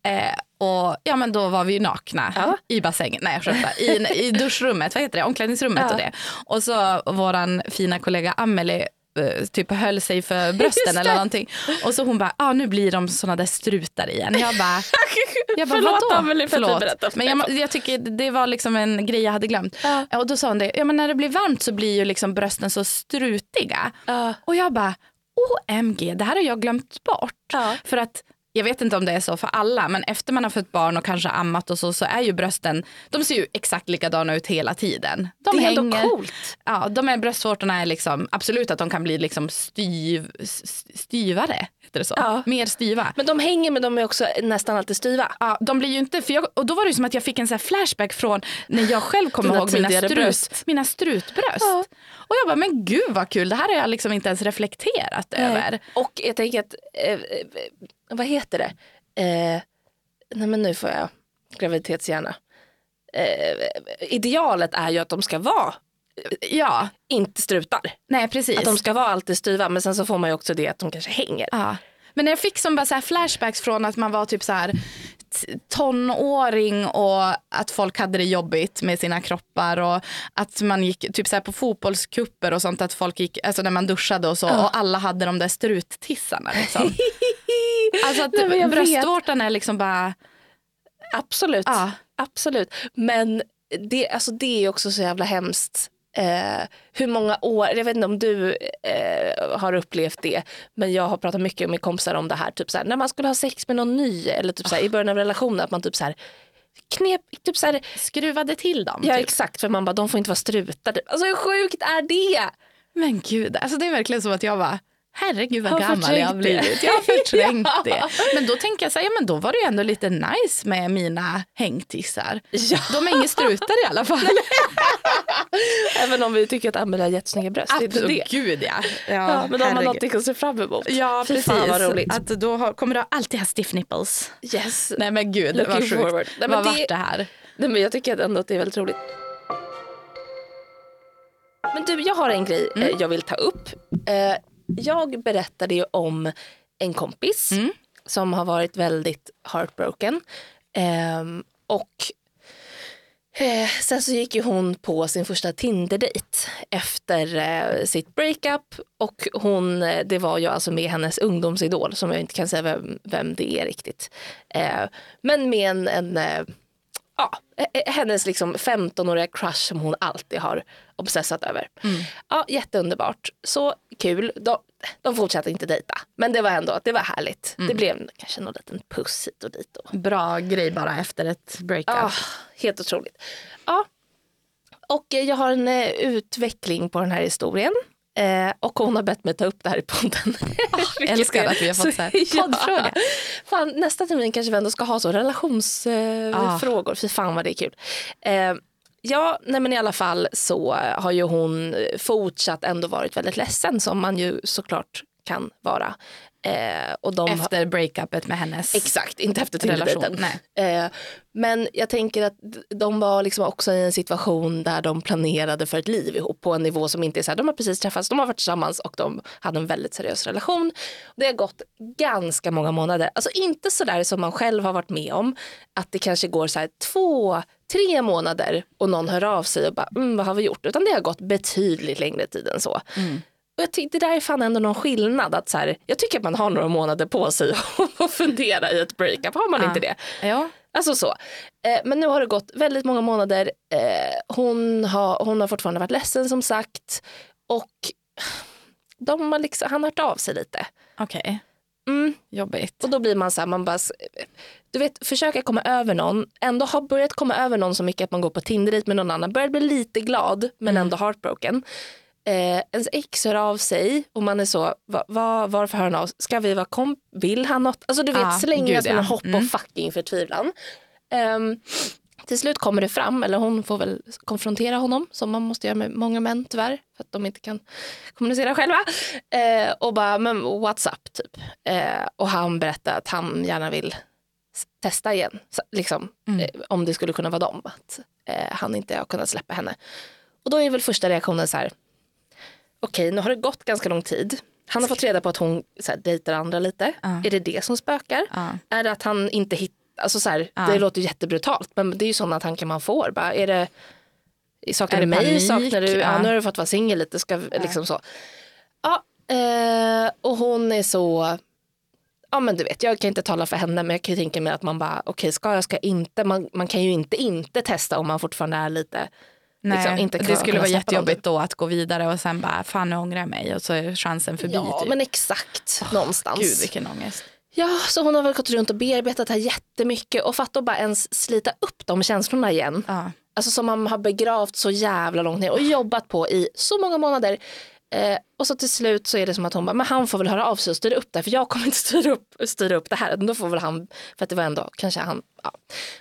Eh, och ja, men då var vi ju nakna
Ja.
i bassängen, nej jag skämtar, i, i duschrummet, vad heter det, omklädningsrummet
Ja.
och det. Och så våran fina kollega Amelie eh, typ höll sig för brösten eller någonting. Och så hon bara, ah, nu blir de såna där strutar igen. Jag bara, jag bara
Förlåt,
vadå?
Amelie, för att du för
Men
mig.
jag, jag tycker det var liksom en grej jag hade glömt.
Ja.
Och då sa hon det, ja men när det blir varmt så blir ju liksom brösten så strutiga.
Ja.
Och jag bara, OMG, det här har jag glömt bort.
Ja.
För att jag vet inte om det är så för alla, men efter man har fött barn och kanske ammat och så, så är ju brösten, de ser ju exakt likadana ut hela tiden. De
det är ändå
hänger-
coolt.
Ja, de här bröstvårtorna är liksom, absolut att de kan bli liksom styv, styvare, heter det så?
Ja.
Mer styva.
Men de hänger men de är också nästan alltid styva.
Ja, de blir ju inte, för jag, och då var det som att jag fick en så flashback från när jag själv kommer
Dina
ihåg mina, strut,
bröst.
mina strutbröst.
Ja.
Och jag bara, men gud vad kul, det här har jag liksom inte ens reflekterat över.
Och jag tänker att, eh, vad heter det? Eh, nej men nu får jag graviditetshjärna. Eh, idealet är ju att de ska vara
Ja,
inte strutar.
nej precis.
Att de ska vara alltid styva men sen så får man ju också det att de kanske hänger.
Ja. Men jag fick som bara så flashbacks från att man var typ så här tonåring och att folk hade det jobbigt med sina kroppar och att man gick typ så här på fotbollskupper och sånt att folk gick, alltså när man duschade och så och alla hade de där struttissarna liksom. Alltså att
Nej, vet.
bröstvårtan är liksom bara,
Absolut.
Ja.
Absolut. Men det, alltså det är också så jävla hemskt. Eh, hur många år, jag vet inte om du eh, har upplevt det, men jag har pratat mycket med kompisar om det här, typ så här, när man skulle ha sex med någon ny eller typ så här, i början av relationen, att man typ så här, knep, typ så här,
skruvade till dem.
ja
typ.
exakt, för man bara, de får inte vara strutar. Typ. Alltså hur sjukt är det?
Men gud, alltså det är verkligen som att jag var herregud vad
Har
gammal jag har blivit. Jag har förträngt
Ja.
det. Men då tänker jag så här, ja men då var det ju ändå lite nice med mina hängtissar.
Ja.
De är inga strutar i alla fall.
Även om vi tycker att Amelie har jättesnygga bröst. det är inte det.
gud ja.
Ja, men de har
herregud.
någonting att se fram emot.
Ja
Fy
precis.
fan roligt.
Att då har, kommer du alltid ha stiff nipples.
Yes.
Nej men gud
Looking
vad sjukt.
forward. Nej, men
vad
det-
vart det här?
Nej, men jag tycker ändå att det är väldigt roligt. Men du, jag har en grej eh, jag vill ta upp. Eh, jag berättade ju om en kompis
Mm.
som har varit väldigt heartbroken. Ehm, och eh, sen så gick ju hon på sin första Tinder-dejt efter eh, sitt breakup. Och hon, eh, det var ju alltså med hennes ungdomsidol som jag inte kan säga vem, vem det är riktigt. Eh, men med en, en eh, ja, eh, hennes liksom 15-åriga crush som hon alltid har obsessat över. Ja, jätteunderbart. Så kul. De, de fortsatte inte dejta. Men det var ändå det var härligt. Det blev kanske någon liten puss hit och dit. Och,
Bra grej bara efter ett breakup.
ah, helt otroligt. Ja. Och eh, jag har en eh, utveckling på den här historien. Eh, och hon har bett mig ta upp det här i podden. Vilket
älskar att vi har fått så här
Ja.
poddfråga.
Fan, nästa termin kanske vi ändå ska ha så relationsfrågor. Eh,
Ah.
Fy fan vad det är kul. Eh, ja, nej men i alla fall så har ju hon fortsatt ändå varit väldigt ledsen som man ju såklart kan vara. Eh, och de har-
Efter breakupet med hennes
Exakt, inte efter
relation.
Eh, men jag tänker att de var liksom också i en situation där de planerade för ett liv ihop på en nivå som inte är så här, de har precis träffats, de har varit tillsammans och de hade en väldigt seriös relation. Det har gått ganska många månader, alltså inte så där som man själv har varit med om, att det kanske går så här två, tre månader och någon hör av sig och bara, mm, vad har vi gjort? Utan det har gått betydligt längre tid än så. Och jag tycker det där är fan ändå någon skillnad. Att så här, jag tycker att man har några månader på sig att fundera i ett breakup. Har man
Ja.
inte det?
Ja.
Alltså så. Eh, men nu har det gått väldigt många månader. Eh, hon, har, hon har fortfarande varit ledsen som sagt. Och de har liksom, han har hört av sig lite.
Okej,
Mm.
jobbigt.
Och då blir man så här, man bara, du vet försöka komma över någon, ändå har börjat komma över någon så mycket att man går på Tinder med någon annan, börjar bli lite glad men ändå heartbroken. Eh, ens ex hör av sig och man är så, va, va, varför hör han av sig? Ska vi vara komp? Vill han något? Alltså du vet som en
ja.
hopp
Mm.
och fucking förtvivlan. Ehm, till slut kommer det fram, eller hon får väl konfrontera honom som man måste göra med många män tyvärr för att de inte kan kommunicera själva. Eh, och bara, men what's up typ. Eh, och han berättar att han gärna vill testa igen, så, liksom,
Mm.
eh, om det skulle kunna vara dem. Att eh, han inte har kunnat släppa henne. Och då är väl första reaktionen så här, okej nu har det gått ganska lång tid. Han har fått reda på att hon så här, dejtar andra lite.
Ja.
Är det det som spökar?
Ja.
Är det att han inte hittar, alltså så här,
Ja.
det låter jättebrutalt men det är ju sådana tankar man får. Bara, är det, saknar
Är
du
det
mig?
panik?
Saknar du, ja. Nu har du fått vara singel lite, ska, liksom så. Ja, eh, och hon är så, ja men du vet jag kan inte tala för henne men jag kan ju tänka mig att man bara okej ska jag ska inte, man, man kan ju inte inte testa om man fortfarande är lite
Nej,
liksom inte
det skulle vara jättejobbigt då att gå vidare och sen bara, fan nu ångrar jag mig och så är chansen förbi.
Ja
typ.
men exakt någonstans.
Gud vilken ångest.
Ja, så hon har väl gått runt och bearbetat det här jättemycket och fatta att bara ens slita upp de känslorna igen.
Ja.
Alltså som man har begravt så jävla långt ner och jobbat på i så många månader. Eh, och så till slut så är det som att hon bara, men han får väl höra av sig och styra upp det här, för jag kommer inte styra upp, styra upp det här. Då får väl han, för att det var ändå, kanske han, ja,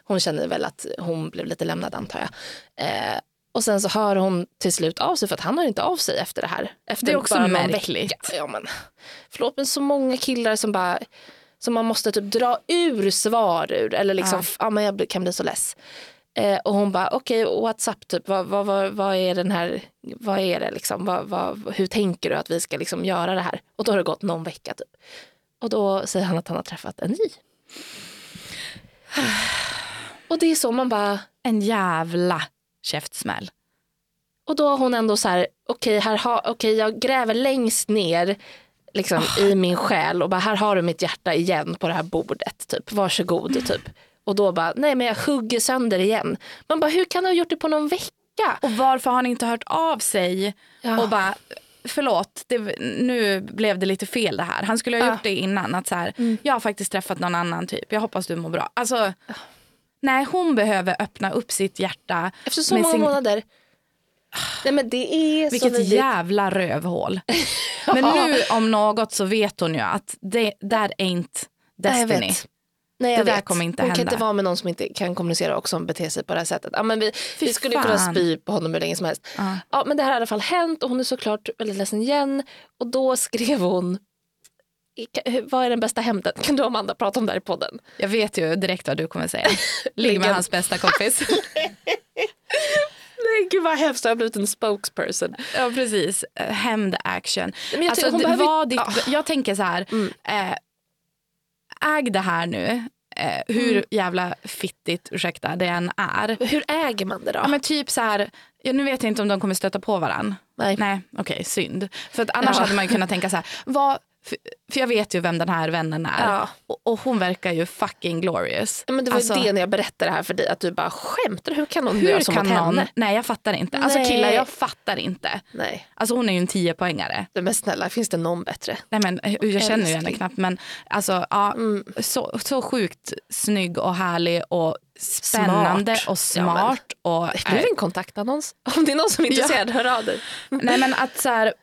hon känner väl att hon blev lite lämnad antar jag. Eh, och sen så hör hon till slut av sig för att han hör inte av sig efter det här. Efter
Det är också
bara
märkligt.
Vecka. Ja, men, förlåt men så många killar som bara som man måste typ dra ur svar ur eller liksom, ja. men jag kan bli så less. Eh, och hon bara, okej WhatsApp typ, vad, vad, vad, vad är den här, vad är det liksom, vad, vad, hur tänker du att vi ska liksom göra det här? Och då har det gått någon vecka typ. Och då säger han att han har träffat en ny. Och det är så man bara,
En jävla käftsmäll.
och då har hon ändå så här, okej här ha, okej jag gräver längst ner liksom, i min själ och bara här har du mitt hjärta igen på det här bordet, typ varsågod typ. Och då bara, nej men jag hugger sönder igen. Man bara, hur kan du ha gjort det på någon vecka?
Och varför har han inte hört av sig
Ja.
och bara Förlåt, det, nu blev det lite fel det här. Han skulle ha
Ja.
gjort det innan. Att så här, Jag har faktiskt träffat någon annan typ. Jag hoppas du mår bra. Alltså, nej, hon behöver öppna upp sitt hjärta.
Efter så många
sin-
månader. Nej men det är
Vilket
vidrigt.
jävla rövhål. Men nu om något så vet hon ju att det där ain't
Nej,
destiny.
Nej, jag
Det där
vet.
kommer inte
Hon kan
hända.
inte vara med någon som inte kan kommunicera och som beter sig på det här sättet. Ja, men vi, vi skulle ju kunna
fan.
spy på honom hur länge som helst.
Ja.
Ja, men det här har i alla fall hänt och hon är såklart väldigt ledsen igen. Och då skrev hon, "Ka- vad är den bästa hämnden? Kan du och Amanda prata om det här i podden?
Jag vet ju direkt vad du kommer säga. Ligg med hans bästa kompis.
Nej gud vad hemskt, jag har blivit en spokesperson.
ja precis, hämnd action.
Men jag,
Alltså,
behöver,
ditt,
Ja.
Jag tänker så här,
Mm.
eh, äg det här nu. Eh, hur
Mm.
jävla fittigt, ursäkta, det än är.
Hur äger man det då?
Ja, men typ så här, ja, nu vet jag inte om de kommer stöta på varandra.
Nej.
Nej, okej, synd. För att annars
Ja.
hade man ju kunnat tänka så här, vad, för, för jag vet ju vem den här vännen är.
Ja.
Och, och hon verkar ju fucking glorious.
Ja, men det var
Alltså,
ju det när jag berättade det här för dig, att du bara skämtar Hur kan någon göra så
kan
mot
någon,
henne?
nej jag fattar inte. Alltså
Nej.
killar jag fattar inte.
Nej,
Alltså hon är ju en tiopoängare.
men snälla finns det någon bättre?
Nej men eh, jag känner ju henne knappt men alltså ja,
Mm.
så, så sjukt snygg och härlig och spännande
Smart.
och smart. och,
Det blev en kontaktannons. Om det är någon som är intresserad, hör av dig.
nej men att så här,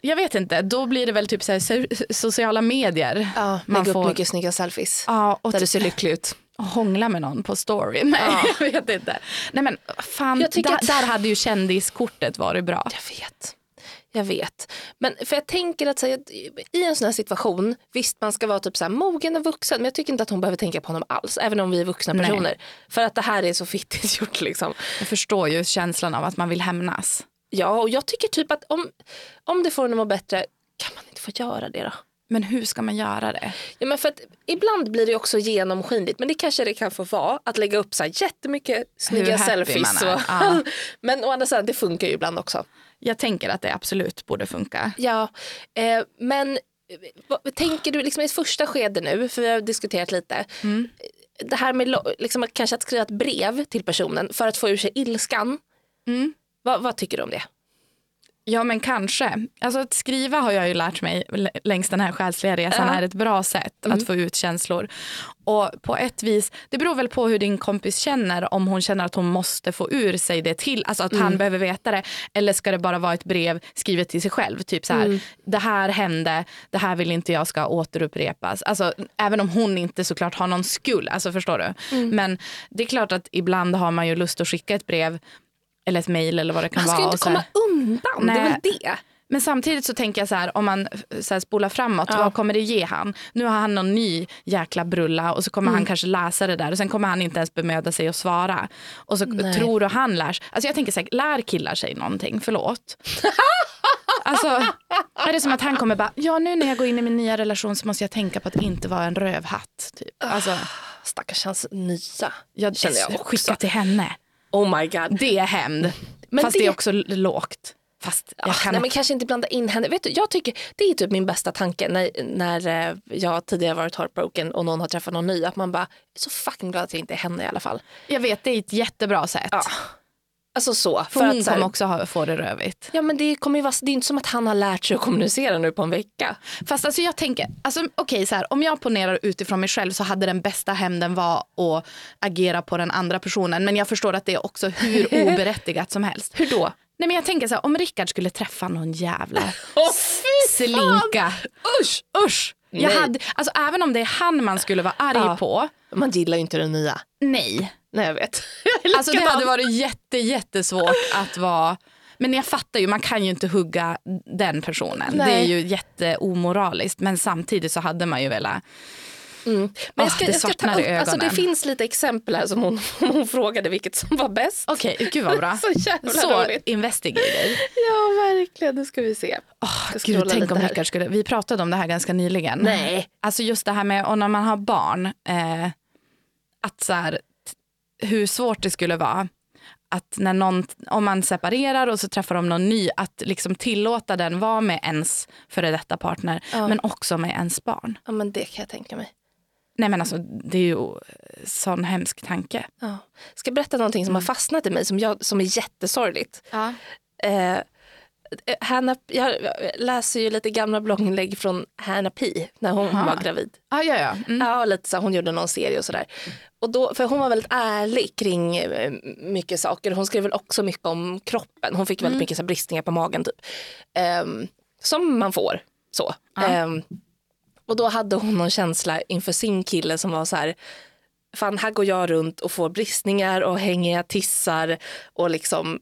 jag vet inte, då blir det väl typ så här, so- sociala medier.
Ja,
Man
lägg
får-
upp mycket snygga selfies.
Ja, och
Där du ser lycklig ut.
hångla med någon på story. Nej,
Ja.
jag vet inte. Nej men fan, där,
att-
där hade ju kändiskortet varit bra.
Jag vet. Jag vet. Men för jag tänker att, här, i en sån här situation, visst man ska vara typ så här, mogen och vuxen men jag tycker inte att hon behöver tänka på honom alls. Även om vi är vuxna
Nej.
personer. För att det här är så fittigt gjort liksom.
Jag förstår ju känslan av att man vill hämnas.
Ja och jag tycker typ att om, om det får henne att må bättre kan man inte få göra det då?
Men hur ska man göra det?
Ja, men för att ibland blir det också genomskinligt men det kanske det kan få vara att lägga upp så här jättemycket snygga selfies. Och,
Ja.
men å andra sidan det funkar ju ibland också.
Jag tänker att det absolut borde funka.
Ja, eh, men vad, tänker du liksom i första skede nu, för vi har diskuterat lite.
Mm.
det här med liksom, kanske att skriva ett brev till personen för att få ur sig ilskan.
Mm.
Vad, vad tycker du om det?
Ja men kanske. Alltså att skriva har jag ju lärt mig längs den här själsliga resan
Ja.
är ett bra sätt att få ut känslor. Och på ett vis, det beror väl på hur din kompis känner om hon känner att hon måste få ur sig det till, alltså att han behöver veta det. Eller ska det bara vara ett brev skrivet till sig själv, typ så här, det här hände, det här vill inte jag ska återupprepas. Alltså även om hon inte såklart har någon skuld, alltså förstår du? Men det är klart att ibland har man ju lust att skicka ett brev eller ett mejl eller vad det kan
Man ska
vara.
ju inte komma undan, det är
Nej.
väl det.
men samtidigt så tänker jag så här, om man så här, spolar framåt, vad kommer det ge han? Nu har han någon ny jäkla brulla och så kommer
Mm.
han kanske läsa det där och sen kommer han inte ens bemöda sig att svara. Och så
Nej.
tror du han lär sig. Alltså jag tänker så här, lär killar sig någonting? Förlåt. alltså, är det som att han kommer bara, ja nu när jag går in i min nya relation så måste jag tänka på att inte vara en rövhatt. Typ. Alltså,
Stackars hans nya.
jag,
känner jag också.
skicka till henne.
Oh my god.
Det är hämnd.
Men
Fast det...
det-
är också lågt. Fast jag
Ah,
kan
nej, men kanske inte blanda in henne. Vet du, jag tycker det är typ min bästa tanke när, när eh, jag tidigare varit heartbroken och någon har träffat någon ny. Att man bara, är så fucking glad att det inte är henne i alla fall.
Jag vet, det är ett jättebra sätt.
Ja. Alltså så.
För hon
att, så här,
kommer också ha, få det rövigt.
Ja men det kommer ju vara, det är inte som att han har lärt sig att kommunicera nu på en vecka.
Fast alltså jag tänker, alltså, okej så här, om jag ponerar utifrån mig själv så hade den bästa hämnden var att agera på den andra personen. Men jag förstår att det är också hur oberättigat som helst.
Hur då?
Nej men jag tänker så här, om Rickard skulle träffa någon jävla
Åh
slinka.
Usch!
Usch! Jag
Nej.
hade, alltså, även om det är han man skulle vara arg
Ja.
på,
Man gillar ju inte den nya.
nej.
Nej jag vet.
Alltså det hade varit jätte, jättesvårt att vara men jag fattar ju, man kan ju inte hugga den personen.
Nej.
Det är ju jätteomoraliskt. Men samtidigt så hade man ju velat...
Men jag
Åh,
ska,
det
jag ska ta upp, alltså det finns lite exempel här som hon, hon frågade vilket som var bäst.
Okej, gud vad bra.
Så jävla
så
roligt.
investigator.
Ja verkligen, nu ska vi se.
Oh, gud, tänk om. Rickard skulle... Vi pratade om det här ganska nyligen.
Nej.
Alltså just det här med och när man har barn. Eh, att så här, hur svårt det skulle vara att när någon, om man separerar och så träffar de någon ny, att liksom tillåta den vara med ens före detta partner,
Ja.
men också med ens barn.
Ja men det kan jag tänka mig.
Nej men alltså det är ju sån hemsk tanke.
Ja. Ska jag berätta någonting som har fastnat i mig som, jag, som är jättesorgligt.
Ja.
Eh, Hanna, jag läser ju lite gamla blogginlägg från Hanna Pi när hon
Aha.
var gravid.
Ah, ja, ja. Mm.
Ja, lite så, hon gjorde någon serie och sådär. Och då, för hon var väldigt ärlig kring eh, mycket saker. Hon skrev väl också mycket om kroppen. Hon fick väldigt mycket så bristningar på magen typ. Ehm, som man får. så.
Ja.
Ehm, och då hade hon någon känsla inför sin kille som var så här fan här går jag runt och får bristningar och hängiga tissar och liksom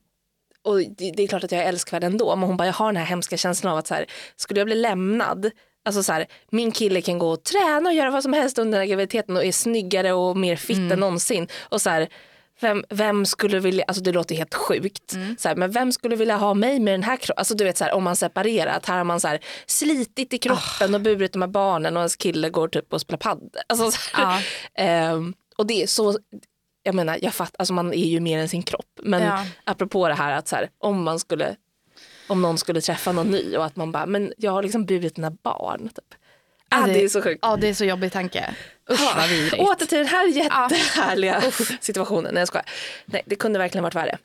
och det, är klart att jag är älskvärd ändå men hon bara jag har den här hemska känslan av att så här, skulle jag bli lämnad Alltså så här, min kille kan gå och träna och göra vad som helst under graviditeten och är snyggare och mer fit än någonsin. Och så här, vem, vem skulle vilja, alltså det låter helt sjukt, så här, men vem skulle vilja ha mig med den här kroppen? Alltså du vet så här, om man separerar, att här har man så här, slitit i kroppen och burit de här barnen och ens kille går typ och spelar padel. Alltså, så här, ehm, och det är så, jag menar, jag fattar, alltså man är ju mer än sin kropp. Men
Ja.
apropå det här att så här, om man skulle om någon skulle träffa någon ny och att man bara, men jag har liksom burit dina barn. Typ. Ah, det är så sjukt.
Ja, det är så jobbig tanke. Usch vad vidrigt.
Åter till den här jättehärliga situationen. Nej jag skojar. Nej det kunde verkligen varit värre.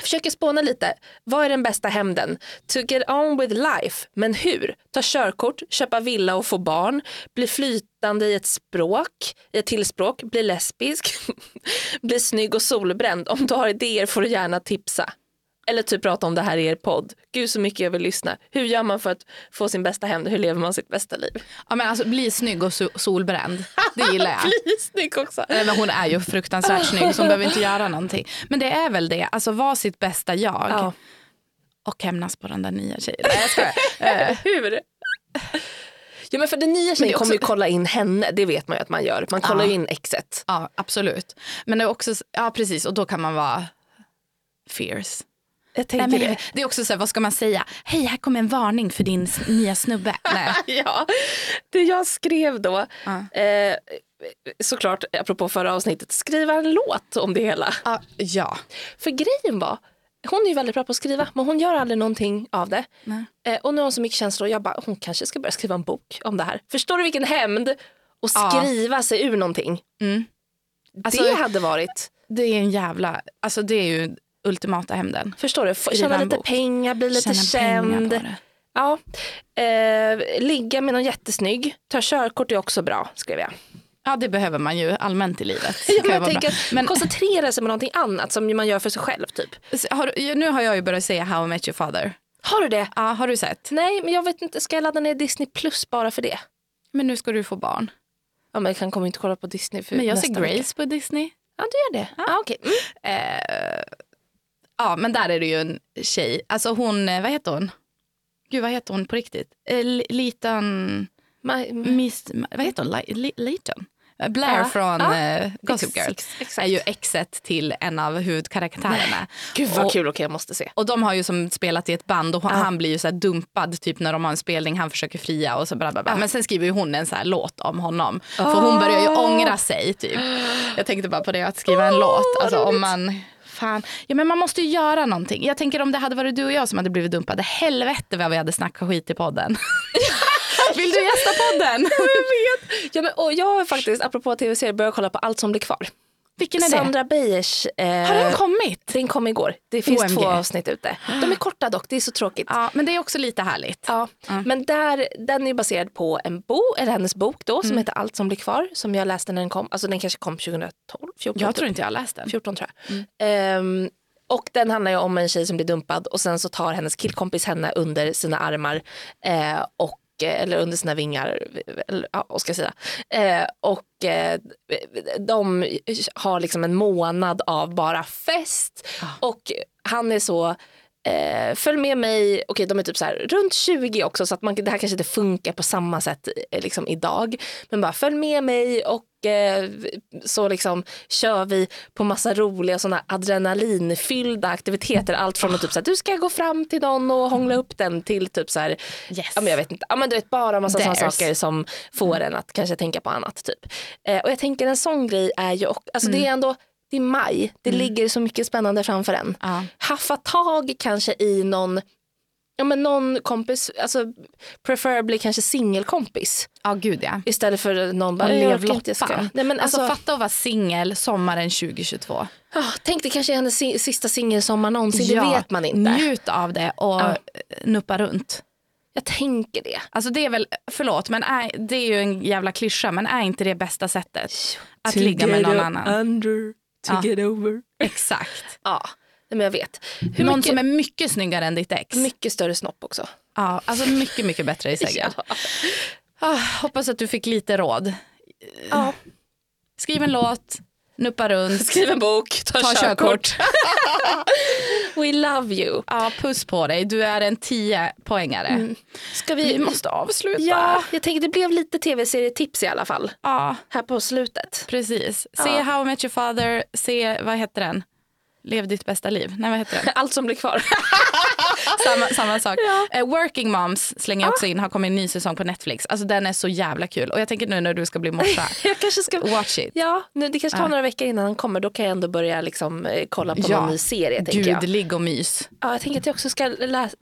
Försöker spåna lite. Vad är den bästa hämnden? To get on with life. Men hur? Ta körkort, köpa villa och få barn, bli flytande i ett språk, i ett till språk, bli lesbisk, bli snygg och solbränd. Om du har idéer får du gärna tipsa. Eller typ prata om det här i er podd. Gud så mycket jag vill lyssna. Hur gör man för att få sin bästa hämnd? Hur lever man sitt bästa liv?
Ja, men alltså, bli snygg och so- solbränd. Det gillar jag.
Bli snygg också.
Nej, Men hon är ju fruktansvärt snygg så hon behöver inte göra någonting. Men det är väl det, alltså vara sitt bästa jag.
Ja.
Och hämnas på den där nya tjejen. Nej, jag skojar. Eh,
Hur? Ja men för den nya tjejen
är
kommer ju
också-
kolla in henne, det vet man ju att man gör. Man kollar
Ja.
ju in exet.
ja, absolut. Men det är också, ja precis, och då kan man vara fierce. Nej, men,
det.
det är också så här, vad ska man säga? Hej, här kommer en varning för din nya snubbe.
Ja, det jag skrev då,
Ja.
eh, såklart apropå förra avsnittet, skriva en låt om det hela.
Ja, ja.
För grejen var, hon är ju väldigt bra på att skriva men hon gör aldrig någonting av det. Eh, och nu har hon så mycket känslor och jag bara, hon kanske ska börja skriva en bok om det här. Förstår du vilken hämnd? att skriva sig ur någonting.
Mm. Alltså-
det hade varit,
Det är en jävla, alltså det är ju ultimata hämnden.
förstår du, få, tjäna lite
bok.
pengar, bli lite känd. Ja. Eh, ligga med någon jättesnygg, ta körkort är också bra skrev jag.
Ja det behöver man ju allmänt i livet.
Ja, men jag tänker,
Men-
koncentrera sig på någonting annat som man gör för sig själv typ.
Har, nu har jag ju börjat se How I Met Your Father.
Har du det?
Ja, har du sett?
Nej, men jag vet inte, ska jag ladda ner Disney plus bara för det?
Men nu ska du få barn.
Ja, men jag kan kommer inte kolla på Disney för
Men jag ser
nästa vecka.
Grace på Disney.
Ja, du gör det? Ja, okej. Mm.
Eh, ja, men där är det ju en tjej. Alltså hon, eh, vad heter hon? Gud, vad heter hon på riktigt? Eh, Li- Litan... Miss, vad heter hon? Litan? Eh, Blair
Ja.
från
Ja.
eh, Gossip
Ex-
Girl
ex- exakt.
är ju exet till en av huvudkaraktärerna.
Gud vad
Och-
kul, okej jag måste se.
Och de har ju som spelat i ett band och hon, han blir ju så dumpad typ när de har en spelning. Han försöker fria och så bla bla bla. Men sen skriver ju hon en så här låt om honom. För hon börjar ju ångra sig typ. Jag tänkte bara på det att skriva en låt. Alltså om man... Fan. Ja, men man måste ju göra någonting. Jag tänker om det hade varit du och jag som hade blivit dumpade. Helvete vad vi hade snackat skit i podden. Vill du gästa podden?
Ja, men, och jag har faktiskt, apropå tv-serier, börjat kolla på Allt som blir kvar.
Vilken är det?
Sandra Beijers. Eh,
Har den kommit?
Den kom igår. Det finns
OMG.
två avsnitt ute. De är korta dock, det är så tråkigt.
Ja, men det är också lite härligt.
Ja, men där, den är baserad på en bok, eller hennes bok då,
Mm.
som heter Allt som blir kvar, som jag läste när den kom. Alltså den kanske kom 2012, 14.
Jag
typ.
tror inte jag har läst den.
14 tror jag. Ehm, och den handlar ju om en tjej som blir dumpad och sen så tar hennes killkompis henne under sina armar eh, och eller under sina vingar, eller, ja, vad ska jag säga. Eh, och eh, de har liksom en månad av bara fest och han är så Eh, följ med mig, okej de är typ så här runt 20 också så att man, det här kanske inte funkar på samma sätt eh, liksom idag. Men bara följ med mig och eh, så liksom kör vi på massa roliga såna adrenalinfyllda aktiviteter. Allt från att typ så här, du ska gå fram till någon och hångla upp den till typ så här,
Yes.
ja, men jag vet inte, ja, men du vet bara massa sådana saker som får en att kanske tänka på annat typ. Eh, och jag tänker en sån grej är ju, och- alltså det är ändå det är maj, det ligger så mycket spännande framför en
Ja.
haffa tag kanske i någon, ja, men någon kompis, alltså preferably kanske singelkompis
Ja, gud ja.
istället för någon bara, "Jag
lev
orkar inte, jag ska."
loppan.
Nej, men
alltså,
alltså,
fatta att vara singel sommaren 2022.
ah, tänk det kanske är hennes si- sista singelsommar någonsin,
Ja,
det vet man inte.
Njut av det och
Ja.
nuppa runt.
Jag tänker det.
Alltså det är väl, förlåt, men är, det är ju en jävla klyscha, men är inte det bästa sättet? Att ligga med någon annan.
Under, to
Ja.
get over.
Exakt.
Ja, men jag vet. Hur
någon
mycket,
som är mycket snyggare än ditt ex.
mycket större snopp också.
Ja, alltså mycket, mycket bättre i segel.
Ja.
Ah, hoppas att du fick lite råd.
Ja.
Skriv en låt, nuppa runt,
Skriv en bok, ta,
ta körkort.
We love you.
Ja, puss på dig, du är en 10 poängare.
Ska vi,
Vi måste avsluta.
Ja, jag tänker det blev lite tv-serietips i alla fall.
ja
Här på slutet.
precis. Se
Ja.
How I Met Your Father, se, vad heter den? Lev ditt bästa liv. Nej, vad heter den?
Allt som blir kvar.
samma, samma sak. Eh, Working Moms slänger jag också in, har kommit en ny säsong på Netflix. Alltså den är så jävla kul. Och jag tänker nu när du ska bli morsa,
jag kanske ska...
watch it.
Ja, nu, det kanske tar några veckor innan han kommer. Då kan jag ändå börja liksom, eh, kolla på
Ja.
någon ny serie. Tänker jag.
Gud, ligg och mys.
Ja, jag tänker att jag också ska läsa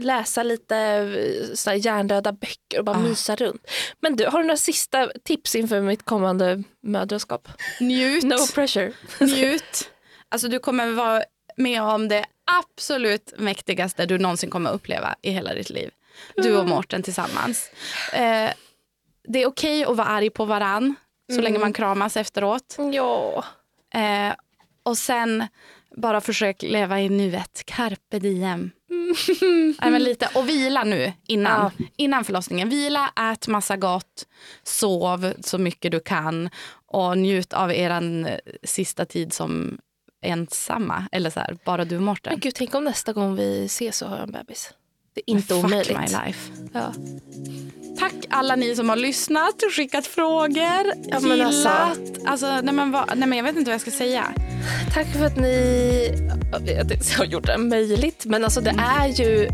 läsa lite eh, såna hjärndöda böcker och bara
Ah.
mysa runt. Men du, har du några sista tips inför mitt kommande mödraskap?
Njut.
No pressure.
Njut. Alltså du kommer vara med om det absolut mäktigaste du någonsin kommer uppleva i hela ditt liv. Du och Mårten tillsammans. Eh, det är okej att vara arg på varann så länge man kramas efteråt.
Ja.
Eh, och sen bara försök leva i nuet. Carpe diem. Nej, men lite, och vila nu innan, innan förlossningen. Vila, ät massa gott, sov så mycket du kan och njut av er sista tid som ensamma. Eller så här, bara du och
Men
Mårten.
gud, tänk om nästa gång vi ses så har jag en bebis. Det är inte
Fuck
omöjligt.
my life.
Ja.
Tack alla ni som har lyssnat skickat frågor.
Ja, men alltså.
gillat. Alltså, nej, men vad, nej, men jag vet inte vad jag ska säga.
Tack för att ni jag har gjort det möjligt. Men alltså det är ju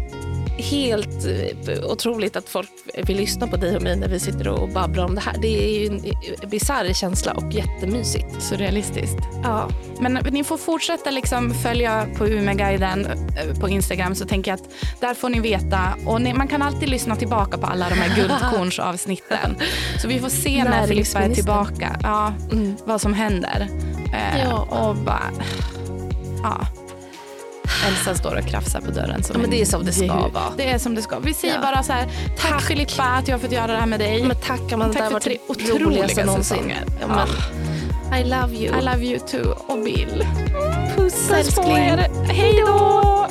helt eh, otroligt att folk vill lyssna på dig och mig när vi sitter och babblar om det här. Det är ju en bisarr känsla och jättemysigt.
Surrealistiskt.
Ja.
Men ni får fortsätta liksom följa på Umeguiden eh, på Instagram så tänker jag att där får ni veta och ni, man kan alltid lyssna tillbaka på alla de här guldkornsavsnitten. Så vi får se när Filippa är tillbaka, ja, mm. vad som händer. Eh, ja. Och bara, ja. Elsa står och krafsar på dörren. Som
ja, men det är som det ska vara.
Det är som det ska. Vi säger ja. bara så här, tack, tack Filippa att jag har fått göra det här med dig.
Men tack Amanda, tack för tre otroliga säsonger. Ja, men, I love you.
I love you too. Och Bill.
Puss älskling.
Hej då.